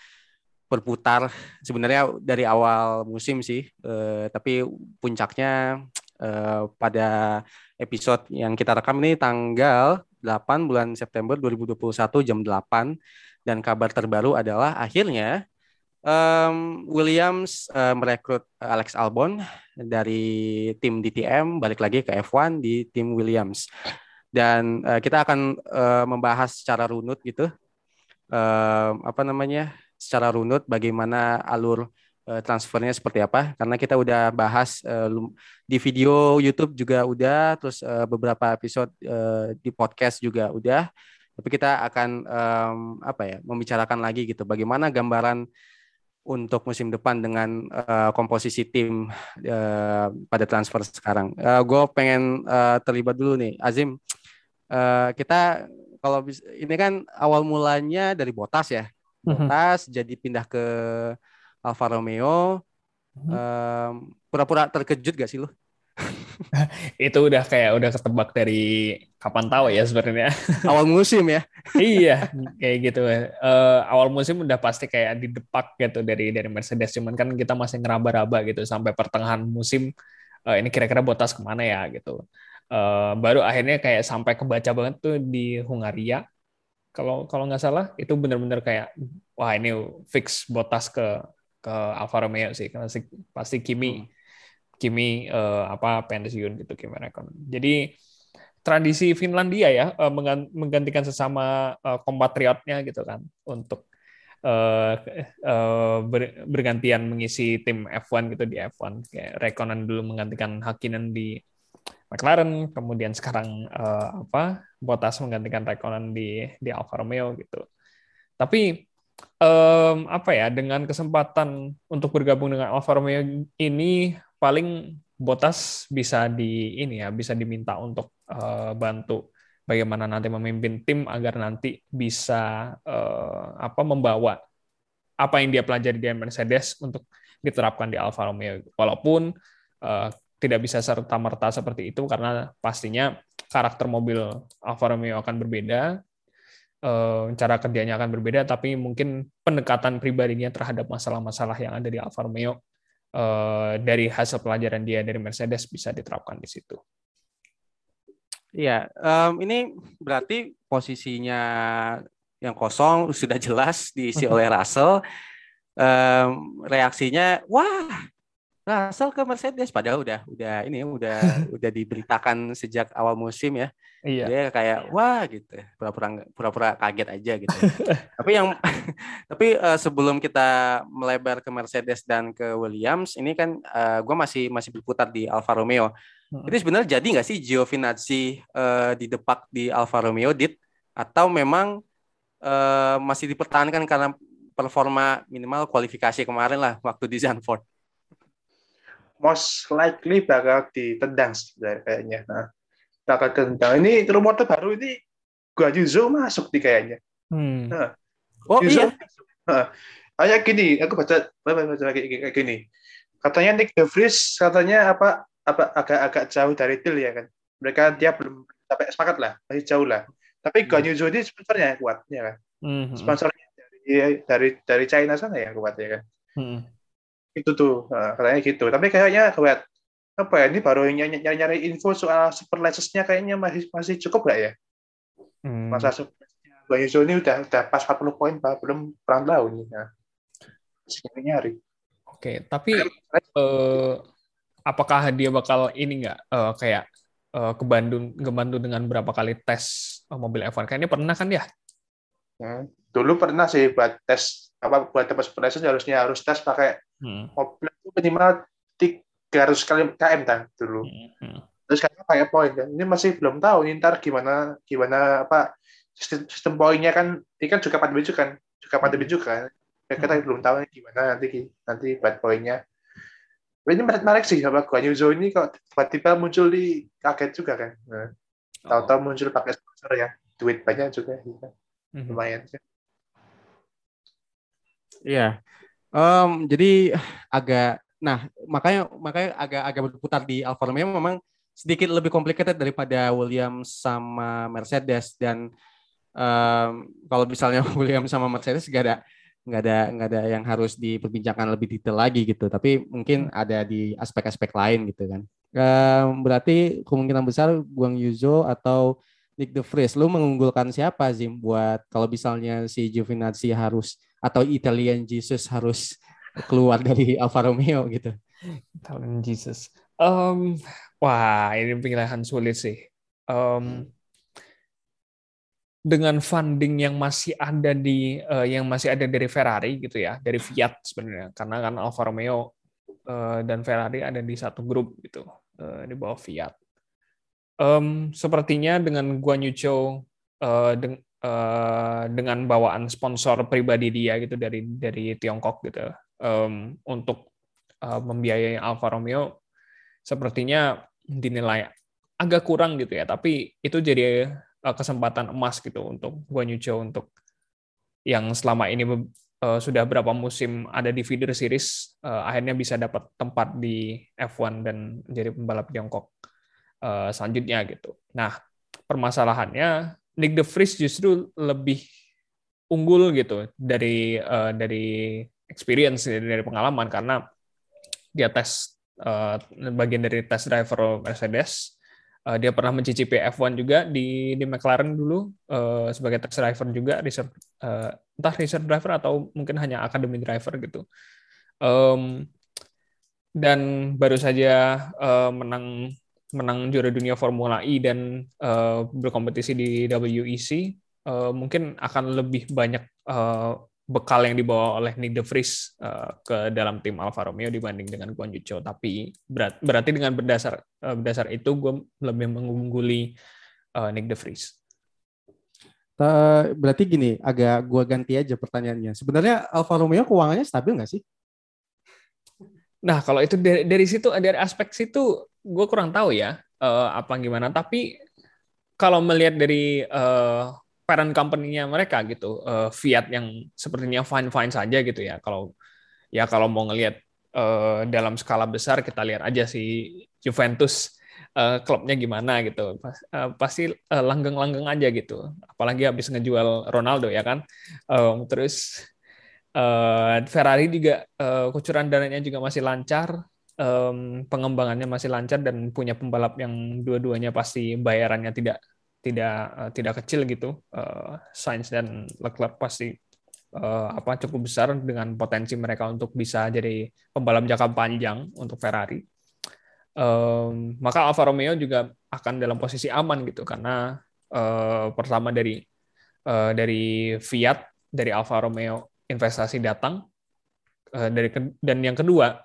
berputar sebenarnya dari awal musim sih, uh, tapi puncaknya uh, pada episode yang kita rekam ini tanggal 8 bulan September 2021 jam 8 dan kabar terbaru adalah akhirnya um, Williams uh, merekrut Alex Albon dari tim DTM balik lagi ke F1 di tim Williams. Dan uh, kita akan uh, membahas secara runut gitu. Uh, apa namanya? secara runut bagaimana alur transfernya seperti apa karena kita udah bahas uh, di video YouTube juga udah terus uh, beberapa episode uh, di podcast juga udah tapi kita akan um, apa ya membicarakan lagi gitu bagaimana gambaran untuk musim depan dengan uh, komposisi tim uh, pada transfer sekarang. Uh, gue pengen uh, terlibat dulu nih, Azim. Uh, kita kalau ini kan awal mulanya dari Botas ya, mhm. Botas mm-hmm. jadi pindah ke Alfa Romeo. Mm-hmm. Um, pura-pura terkejut gak sih lo? itu udah kayak udah ketebak dari kapan tahu ya sebenarnya. Awal musim ya. iya, kayak gitu. Uh, awal musim udah pasti kayak didepak gitu dari dari Mercedes. Cuman kan kita masih ngeraba-raba gitu sampai pertengahan musim. Uh, ini kira-kira Botas ke mana ya gitu. Uh, baru akhirnya kayak sampai kebaca banget tuh di Hungaria kalau kalau nggak salah itu benar-benar kayak wah ini fix botas ke ke Alfa Romeo sih karena pasti Kimi hmm. Kimi uh, apa pensiun gitu Kimi Räikkönen. Jadi tradisi Finlandia ya uh, menggantikan sesama uh, kompatriotnya gitu kan untuk uh, uh, ber, bergantian mengisi tim F1 gitu di F1 kayak Räikkönen dulu menggantikan Hakkinen di McLaren kemudian sekarang uh, apa Bottas menggantikan Raikkonen di di Alfa Romeo gitu. Tapi um, apa ya dengan kesempatan untuk bergabung dengan Alfa Romeo ini paling Bottas bisa di ini ya bisa diminta untuk uh, bantu bagaimana nanti memimpin tim agar nanti bisa uh, apa membawa apa yang dia pelajari di Mercedes untuk diterapkan di Alfa Romeo. Walaupun uh, tidak bisa serta merta seperti itu karena pastinya karakter mobil Alfa Romeo akan berbeda, cara kerjanya akan berbeda, tapi mungkin pendekatan pribadinya terhadap masalah-masalah yang ada di Alfa Romeo dari hasil pelajaran dia dari Mercedes bisa diterapkan di situ. Iya, um, ini berarti posisinya yang kosong sudah jelas diisi oleh Russell. Um, reaksinya, wah Russell ke Mercedes padahal udah udah ini udah udah diberitakan sejak awal musim ya. Iya. Dia kayak wah gitu, pura-pura pura-pura kaget aja gitu. tapi yang tapi uh, sebelum kita melebar ke Mercedes dan ke Williams, ini kan uh, eh, gue masih masih berputar di Alfa Romeo. Hmm. Itu sebenarnya jadi nggak sih Giovinazzi uh, didepak di Alfa Romeo dit atau memang uh, masih dipertahankan karena performa minimal kualifikasi kemarin lah waktu di Zandvoort? Most likely bakal ditendang kayaknya. Nah, bakal ditendang. Ini rumor terbaru ini gua Yuzo masuk di kayaknya. Hmm. Nah, oh iya. Nah, kayak gini, aku baca baca, baca kayak gini. Katanya Nick De Vries katanya apa apa agak-agak jauh dari deal ya kan. Mereka dia belum sampai sepakat lah, masih jauh lah. Tapi hmm. Yuzo ini sponsornya kuat ya kan. Hmm. Sponsornya dari dari dari China sana ya kuat ya kan. Hmm itu tuh nah, katanya gitu tapi kayaknya kayak apa ya ini baru nyari-nyari info soal super nya kayaknya masih masih cukup gak ya hmm. masa Bang Yuzo ini udah udah pas 40 poin pak belum perang tahu nih nah. nyari nyari oke tapi uh, apakah dia bakal ini nggak uh, kayak uh, ke Bandung ke Bandung dengan berapa kali tes mobil F1 kayaknya pernah kan ya hmm. dulu pernah sih buat tes apa buat tempat super harusnya harus tes pakai hmm. mobil itu minimal 300 kali km kan dulu hmm. terus kan pakai poin kan ini masih belum tahu ini ntar gimana gimana apa sistem, sistem poinnya kan ini kan juga pandemi juga kan juga pandemi hmm. juga kan ya, kita hmm. belum tahu gimana nanti nanti buat poinnya ini menarik sih sama Guan Yuzo ini kok tiba-tiba muncul di kaget juga kan nah, tahu-tahu oh. muncul pakai sponsor ya duit banyak juga gitu. lumayan sih Iya. Um, jadi agak nah makanya makanya agak agak berputar di Alfa Romeo. Memang sedikit lebih complicated daripada Williams sama Mercedes. Dan um, kalau misalnya Williams sama Mercedes gak ada nggak ada nggak ada yang harus diperbincangkan lebih detail lagi gitu. Tapi mungkin ada di aspek-aspek lain gitu kan. Um, berarti kemungkinan besar Guang Yuzo atau Nick De Vries lu mengunggulkan siapa Zim buat kalau misalnya si Giovinazzi harus atau Italian Jesus harus keluar dari Alfa Romeo gitu. Italian Jesus. Um, wah, ini pilihan sulit sih. Um, dengan funding yang masih ada di uh, yang masih ada dari Ferrari gitu ya, dari Fiat sebenarnya, karena kan Alfa Romeo uh, dan Ferrari ada di satu grup gitu uh, di bawah Fiat. Um, sepertinya dengan Guan Yu Zhou uh, Eh, dengan bawaan sponsor pribadi dia gitu dari dari Tiongkok gitu um, untuk uh, membiayai Alfa Romeo sepertinya dinilai agak kurang gitu ya tapi itu jadi uh, kesempatan emas gitu untuk Guan Yu untuk yang selama ini uh, sudah berapa musim ada di feeder series uh, akhirnya bisa dapat tempat di F1 dan jadi pembalap Tiongkok uh, selanjutnya gitu. Nah permasalahannya Nick De Vries justru lebih unggul gitu dari uh, dari experience dari pengalaman karena dia tes uh, bagian dari tes driver Mercedes Uh, dia pernah mencicipi F1 juga di di McLaren dulu uh, sebagai test driver juga, reserve uh, entah reserve driver atau mungkin hanya academy driver gitu. Um, dan baru saja uh, menang menang juara dunia Formula E dan uh, berkompetisi di WEC. Uh, mungkin akan lebih banyak uh, bekal yang dibawa oleh Nick De Vries uh, ke dalam tim Alfa Romeo dibanding dengan Guan Yu Zhou. Tapi berat, berarti dengan berdasar uh, berdasar itu gue lebih mengungguli uh, Nick De Vries. Berarti gini, agak gue ganti aja pertanyaannya. Sebenarnya Alfa Romeo keuangannya stabil nggak sih? Nah, kalau itu dari, dari situ, dari aspek situ, gue kurang tahu ya uh, apa gimana. Tapi kalau melihat dari uh, parent company-nya mereka gitu, uh, Fiat yang sepertinya fine-fine saja gitu ya. Kalau ya kalau mau ngelihat uh, dalam skala besar kita lihat aja si Juventus uh, klubnya gimana gitu. Pas, uh, pasti uh, langgeng-langgeng aja gitu. Apalagi habis ngejual Ronaldo ya kan. Um, terus uh, Ferrari juga uh, kucuran dananya juga masih lancar. Um, pengembangannya masih lancar dan punya pembalap yang dua-duanya pasti bayarannya tidak tidak uh, tidak kecil gitu. Uh, Sainz dan Leclerc pasti uh, apa cukup besar dengan potensi mereka untuk bisa jadi pembalap jangka panjang untuk Ferrari. Um, maka Alfa Romeo juga akan dalam posisi aman gitu karena uh, pertama dari uh, dari Fiat dari Alfa Romeo investasi datang uh, dari dan yang kedua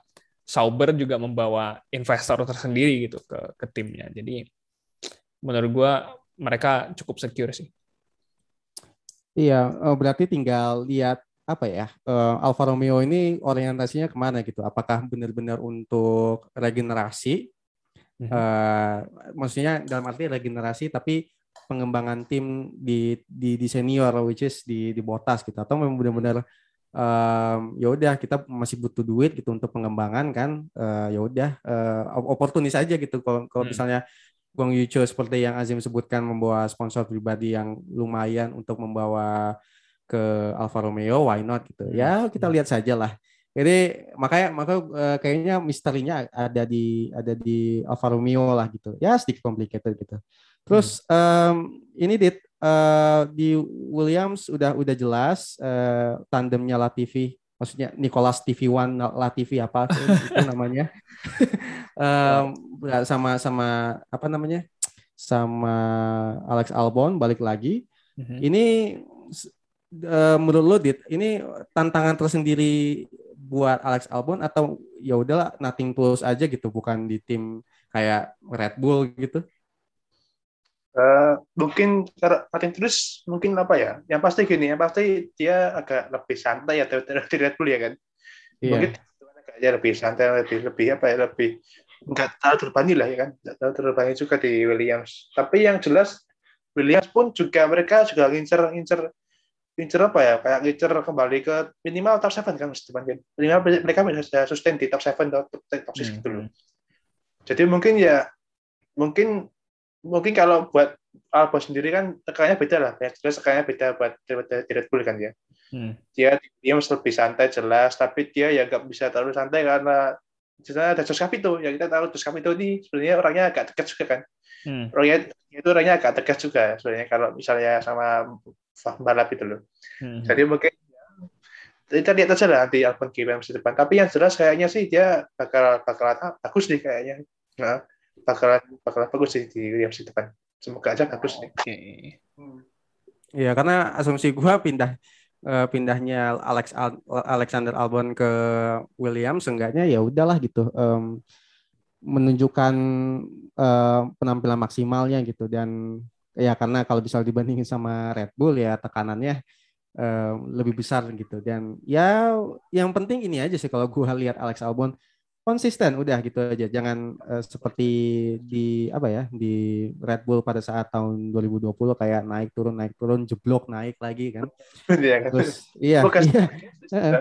Sauber juga membawa investor tersendiri gitu ke ke timnya. Jadi menurut gue mereka cukup secure sih. Iya, oh, berarti tinggal lihat apa ya uh, Alfa Romeo ini orientasinya ke mana gitu? Apakah benar-benar untuk regenerasi? Uh, maksudnya dalam arti regenerasi, tapi pengembangan tim di di, di senior, which is di di botas gitu? Atau memang benar-benar um, ya udah kita masih butuh duit gitu untuk pengembangan kan? Uh, ya udah uh, oportunis aja gitu. Kalau kalau hmm. misalnya Guang Yucho seperti yang Azim sebutkan membawa sponsor pribadi yang lumayan untuk membawa ke Alfa Romeo, why not gitu. Ya hmm. kita lihat saja lah. Jadi makanya maka uh, kayaknya misterinya ada di ada di Alfa Romeo lah gitu. Ya sedikit complicated gitu. Terus um, ini dit uh, di Williams udah udah jelas uh, tandemnya Latifi maksudnya Nicholas TV1 Latifi apa itu, itu namanya? Um, sama sama apa namanya? Sama Alex Albon balik lagi. Mm-hmm. ini uh, menurut lo dit ini tantangan tersendiri buat Alex Albon atau ya udahlah nothing tulus aja gitu bukan di tim kayak Red Bull gitu Uh, mungkin cara terus mungkin apa ya? Yang pasti gini, yang pasti dia agak lebih santai ya dari Red Bull ya kan. Yeah. Mungkin agaknya lebih santai, lebih lebih apa ya, lebih nggak terlalu terbani lah ya kan, nggak terlalu terbani juga di Williams. Tapi yang jelas Williams pun juga mereka juga ngincer ngincer ngincer apa ya, kayak ngincer kembali ke minimal top 7 kan depan kan. Minimal mereka bisa sustain di top 7 top, top, top 6 hmm. gitu loh. Jadi mungkin ya mungkin mungkin kalau buat Albon sendiri kan tekannya beda lah. Ya jelas tekannya beda buat di Red Bull kan ya hmm. dia dia lebih santai jelas tapi dia ya nggak bisa terlalu santai karena di sana ada Jos Capito. Ya kita tahu Jos Capito ini sebenarnya orangnya agak tegas juga kan. Hmm. orangnya itu orangnya agak tegas juga sebenarnya kalau misalnya sama balap itu loh. Hmm. jadi mungkin kita lihat aja lah nanti Albon game masa depan. Tapi yang jelas kayaknya sih dia bakal bakal bagus nih kayaknya. Nah, bakalan bakalan bagus sih di Williams itu kan. Semoga aja bagus nih. Oke. Iya, karena asumsi gua pindah uh, pindahnya Alex Al Alexander Albon ke Williams seenggaknya ya udahlah gitu. Um, menunjukkan uh, penampilan maksimalnya gitu dan ya karena kalau bisa dibandingin sama Red Bull ya tekanannya uh, lebih besar gitu dan ya yang penting ini aja sih kalau gue lihat Alex Albon konsisten udah gitu aja. Jangan uh, seperti di apa ya di Red Bull pada saat tahun 2020 kayak naik turun naik turun jeblok naik lagi kan. Iya kan. Terus iya bukan iya, iya,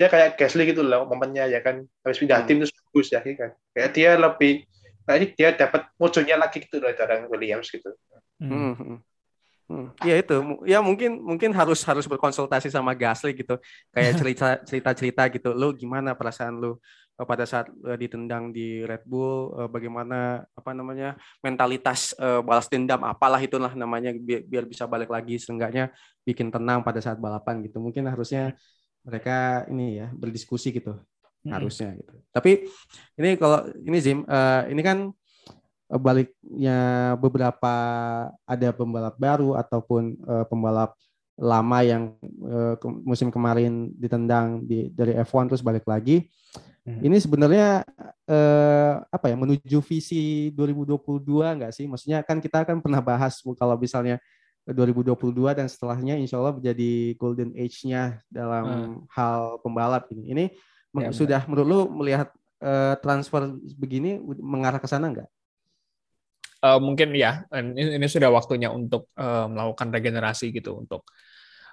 dia kayak Gasly gitu loh momennya ya kan. Habis pindah hmm. tim terus bagus ya kan. Kayak dia lebih kayak dia dapat mojonya lagi gitu loh dari Williams gitu. Hmm. Hmm. hmm. Hmm, ya itu, ya mungkin mungkin harus harus berkonsultasi sama Gasly gitu, kayak cerita cerita cerita gitu, lu gimana perasaan lu pada saat ditendang di Red Bull bagaimana apa namanya mentalitas balas dendam apalah itulah namanya biar, biar bisa balik lagi seenggaknya bikin tenang pada saat balapan gitu. Mungkin harusnya mereka ini ya berdiskusi gitu. Harusnya gitu. Tapi ini kalau ini Zim ini kan baliknya beberapa ada pembalap baru ataupun pembalap lama yang uh, ke, musim kemarin ditendang di dari F1 terus balik lagi. Hmm. Ini sebenarnya uh, apa ya menuju visi 2022 enggak sih? Maksudnya kan kita kan pernah bahas kalau misalnya 2022 dan setelahnya insya Allah menjadi golden age-nya dalam hmm. hal pembalap ini. Ini ya, sudah benar. menurut lu melihat uh, transfer begini mengarah ke sana enggak? Uh, mungkin ya ini, ini sudah waktunya untuk uh, melakukan regenerasi gitu untuk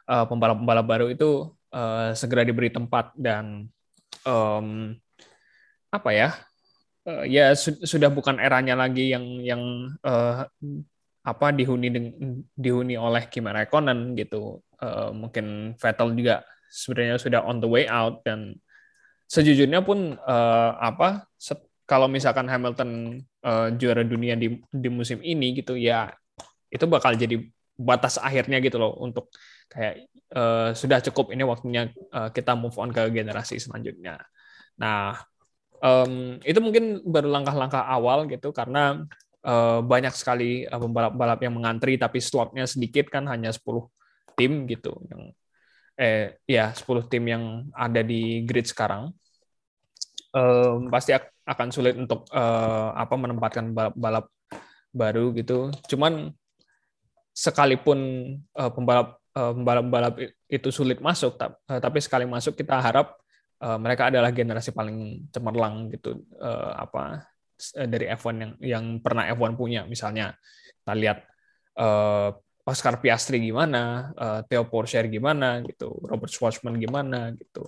pembalap pembalap-pembalap baru itu uh, segera diberi tempat dan um, apa ya uh, ya su sudah bukan eranya lagi yang yang uh, apa dihuni dihuni oleh Kimi Raikkonen gitu. Uh, mungkin Vettel juga sebenarnya sudah on the way out dan sejujurnya pun uh, apa kalau misalkan Hamilton uh, juara dunia di di musim ini gitu ya itu bakal jadi batas akhirnya gitu loh untuk kayak uh, sudah cukup ini waktunya uh, kita move on ke generasi selanjutnya. Nah, um, itu mungkin baru langkah-langkah awal gitu karena uh, banyak sekali pembalap-pembalap yang mengantri tapi slotnya sedikit kan hanya 10 tim gitu yang eh ya 10 tim yang ada di grid sekarang um, pasti akan sulit untuk uh, apa menempatkan balap-balap baru gitu. Cuman sekalipun uh, pembalap uh, pembalap-pembalap itu sulit masuk, tapi sekali masuk kita harap uh, mereka adalah generasi paling cemerlang gitu uh, apa dari F1 yang yang pernah F1 punya misalnya kita lihat uh, Oscar Piastri gimana, uh, Theo Porcher gimana gitu, Robert Schwarzman gimana gitu.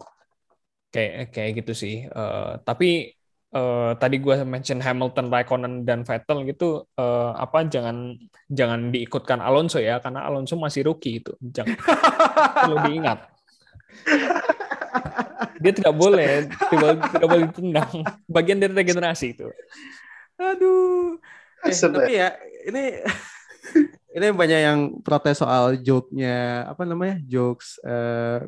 Kayak kayak gitu sih. Uh, tapi uh, tadi gue mention Hamilton, Raikkonen dan Vettel gitu uh, apa jangan jangan diikutkan Alonso ya karena Alonso masih rookie itu. Jangan perlu diingat. Dia tidak boleh tidak, tidak boleh ditendang. Bagian dari regenerasi itu. Aduh. Eh, tapi ya. ini ini banyak yang protes soal joke-nya apa namanya jokes uh,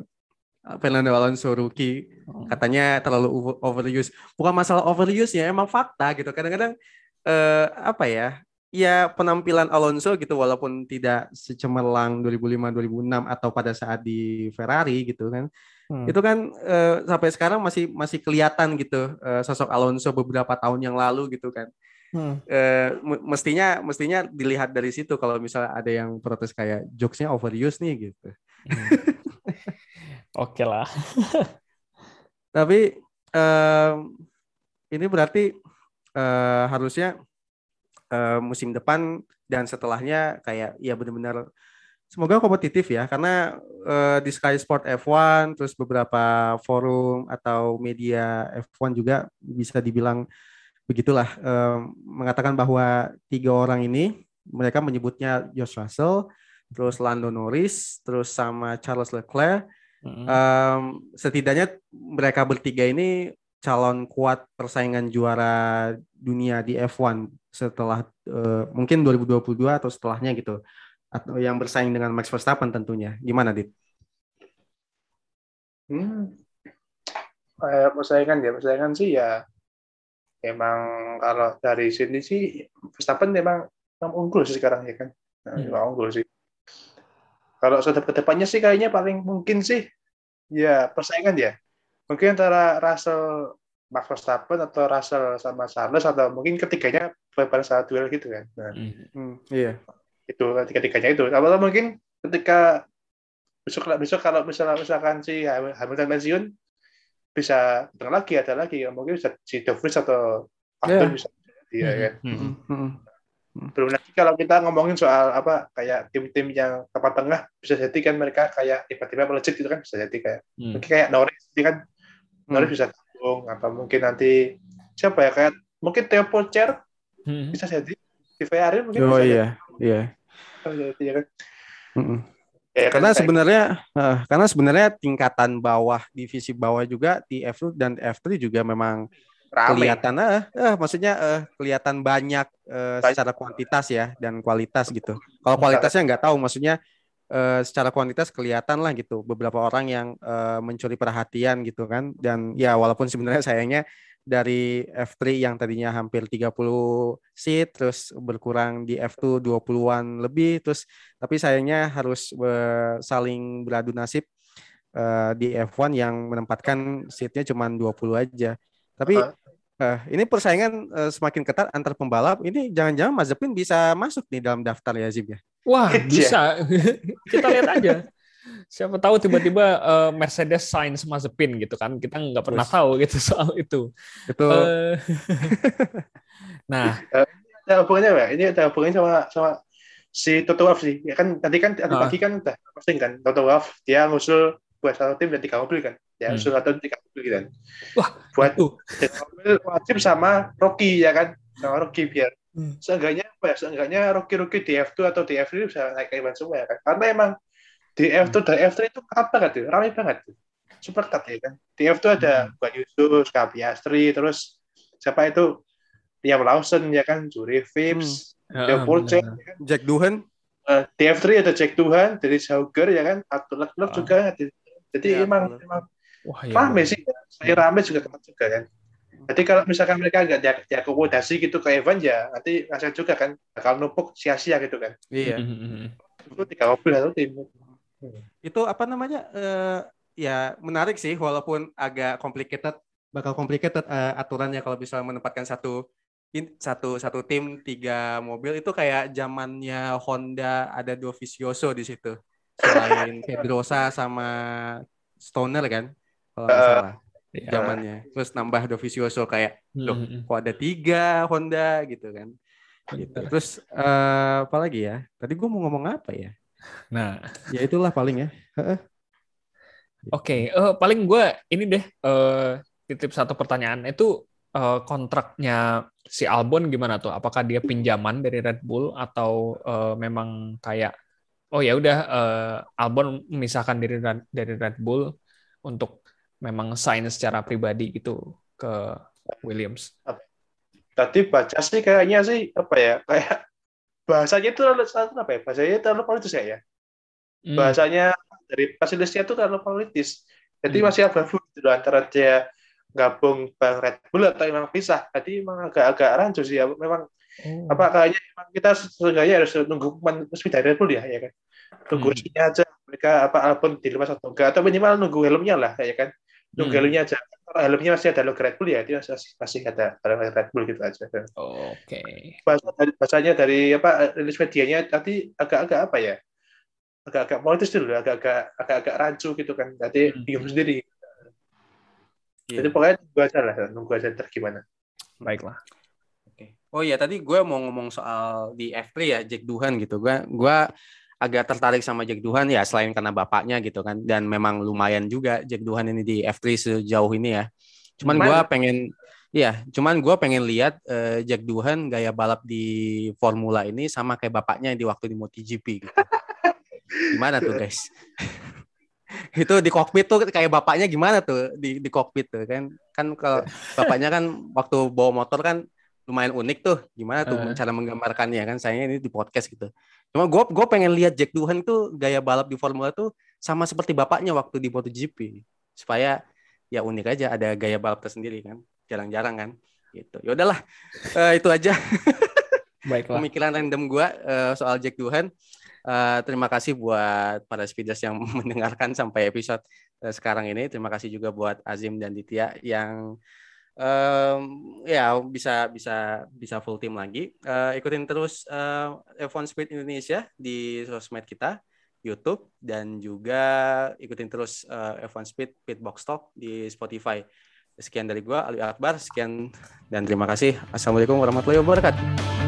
Fernando Alonso rookie oh. katanya terlalu overuse. Bukan masalah overuse ya, emang fakta gitu. Kadang-kadang eh, apa ya? Ya penampilan Alonso gitu walaupun tidak secemerlang 2005 2006 atau pada saat di Ferrari gitu kan. Hmm. Itu kan eh, sampai sekarang masih masih kelihatan gitu eh, sosok Alonso beberapa tahun yang lalu gitu kan. Hmm. Eh, mestinya mestinya dilihat dari situ kalau misalnya ada yang protes kayak jokesnya overuse nih gitu. Hmm. Oke lah. Tapi um, ini berarti uh, harusnya uh, musim depan dan setelahnya kayak ya benar-benar semoga kompetitif ya karena uh, di Sky Sport F1 terus beberapa forum atau media F1 juga bisa dibilang begitulah um, mengatakan bahwa tiga orang ini mereka menyebutnya Josh Russell, terus Lando Norris, terus sama Charles Leclerc Mm-hmm. Um, setidaknya mereka bertiga ini calon kuat persaingan juara dunia di F1 setelah uh, mungkin 2022 atau setelahnya gitu atau yang bersaing dengan Max Verstappen tentunya gimana dit? Hmm. Eh, persaingan ya persaingan sih ya emang kalau dari sini sih Verstappen memang, unggul sih sekarang ya kan nah, hmm. unggul sih kalau sudah ke depannya sih kayaknya paling mungkin sih ya persaingan ya. Mungkin antara Russell Max Verstappen atau Russell sama Charles atau mungkin ketiganya pada saat duel gitu kan. Nah, hmm iya. Itu ketiganya itu. Atau mungkin ketika besok besok kalau misalnya misalkan si Hamilton pensiun bisa ada lagi ada lagi mungkin bisa si De Vries atau Aston yeah. bisa dia kan. Hmm. Hmm. Belum kalau kita ngomongin soal apa kayak tim-tim yang tempat tengah bisa jadi kan mereka kayak tiba-tiba melejit gitu kan bisa jadi kayak hmm. mungkin kayak Norris kan hmm. Norris bisa gabung atau mungkin nanti siapa ya kayak mungkin Theo Pocher hmm. bisa jadi di Ferrari mungkin oh, bisa iya jadi. iya jadi ya kan. Ya, kan karena sebenarnya uh, karena sebenarnya tingkatan bawah divisi bawah juga di F2 dan F3 juga memang Rame. kelihatan eh, uh, maksudnya uh, kelihatan banyak uh, secara kuantitas ya dan kualitas gitu. Kalau kualitasnya nggak tahu maksudnya uh, secara kuantitas kelihatan lah gitu beberapa orang yang uh, mencuri perhatian gitu kan dan ya walaupun sebenarnya sayangnya dari F3 yang tadinya hampir 30 seat terus berkurang di F2 20-an lebih terus tapi sayangnya harus saling beradu nasib uh, di F1 yang menempatkan seatnya cuma 20 aja. Tapi uh, ini persaingan uh, semakin ketat antar pembalap. Ini jangan-jangan Mazepin bisa masuk nih dalam daftar ya Zim ya? Wah, bisa. Kita lihat aja siapa tahu tiba-tiba uh, Mercedes Sainz Mazepin gitu kan kita nggak pernah Ush. tahu gitu soal itu itu uh, nah uh, ada hubungannya ya ini ada hubungannya sama sama si Toto Wolff sih ya kan tadi kan tadi uh. pagi kan udah posting kan Toto Wolff dia ngusul buat satu tim dan tiga mobil kan ya hmm. atau tiga mobil gitu kan wah buat mobil wajib sama Rocky ya kan sama Rocky biar hmm. seenggaknya apa ya seenggaknya Rocky Rocky di F2 atau di F3 bisa naik Ivan semua ya kan karena emang di F2 dan F3 itu ketat banget tuh, ramai banget tuh. Super ketat ya kan. Di F2 ada hmm. Buat Yusuf, Kapiastri, terus siapa itu Liam Lawson ya kan, Juri Phipps, hmm. Ya, Jack, ya kan? Jack Duhan. Uh, di F3 ada Jack Duhan, dari Sauger ya kan, Arthur Leclerc oh. juga. Jadi ya, emang, emang Wah, ya, rame sih. Saya rame juga ketat juga kan. Jadi kalau misalkan mereka nggak diakomodasi gitu ke Evan ya nanti ngasih juga kan bakal numpuk sia-sia gitu kan. Iya. Itu tiga mobil satu tim. Itu apa namanya? Uh, ya menarik sih walaupun agak complicated bakal complicated uh, aturannya kalau bisa menempatkan satu in, satu satu tim tiga mobil itu kayak zamannya Honda ada dua Vicioso di situ selain Pedrosa sama Stoner kan kalau nggak uh, salah ya. zamannya terus nambah dua Vicioso kayak loh hmm. kok ada tiga Honda gitu kan gitu. terus uh, apa lagi ya tadi gue mau ngomong apa ya Nah, ya itulah paling ya. Oke, okay, uh, eh, paling gue ini deh uh, titip satu pertanyaan itu uh, kontraknya si Albon gimana tuh? Apakah dia pinjaman dari Red Bull atau uh, memang kayak oh ya udah uh, Albon memisahkan diri dari Red Bull untuk memang sign secara pribadi gitu ke Williams. Tadi baca sih kayaknya sih apa ya kayak bahasanya itu terlalu apa ya bahasanya terlalu politis ya ya hmm. bahasanya dari fasilitasnya itu terlalu politis jadi hmm. masih abu-abu gitu antara dia gabung bang Red Bull atau memang pisah jadi memang agak-agak rancu sih ya memang oh. apa kayaknya memang kita seenggaknya harus nunggu resmi dari Red Bull ya ya kan nunggu hmm. aja mereka apa album di luar atau enggak atau minimal nunggu helmnya lah ya kan nunggu hmm. helmnya aja kalau helmnya masih ada logo Red Bull ya dia masih, masih ada Red Bull gitu aja oke okay. bahasa bahasanya dari apa rilis medianya tadi agak-agak apa ya agak-agak politis dulu agak-agak agak-agak rancu gitu kan jadi hmm. bingung sendiri yeah. jadi pokoknya nunggu aja lah nunggu aja ntar gimana baiklah Oke. Oh iya tadi gue mau ngomong soal di F3 ya Jack Duhan gitu. Gue gue agak tertarik sama Jack Duhan ya selain karena bapaknya gitu kan dan memang lumayan juga Jack Duhan ini di F3 sejauh ini ya. Cuman gue pengen ya, cuman gue pengen lihat uh, Jack Duhan gaya balap di Formula ini sama kayak bapaknya di waktu di MotoGP gitu. Gimana tuh guys? itu di kokpit tuh kayak bapaknya gimana tuh di di kokpit tuh kan kan kalau bapaknya kan waktu bawa motor kan lumayan unik tuh gimana tuh uh. cara menggambarkannya kan saya ini di podcast gitu Cuma gue gue pengen lihat Jack Duhan tuh gaya balap di Formula tuh sama seperti bapaknya waktu di MotoGP. Supaya ya unik aja ada gaya balap tersendiri kan. Jarang-jarang kan gitu. Ya udahlah uh, itu aja. Baiklah. pemikiran random gue uh, soal Jack Duhan uh, terima kasih buat para speeders yang mendengarkan sampai episode uh, sekarang ini. Terima kasih juga buat Azim dan Ditya yang um, ya bisa bisa bisa full team lagi. Uh, ikutin terus uh, F1 Speed Indonesia di sosmed kita, YouTube dan juga ikutin terus uh, F1 Speed Pitbox Talk di Spotify. Sekian dari gua Ali Akbar, sekian dan terima kasih. Assalamualaikum warahmatullahi wabarakatuh.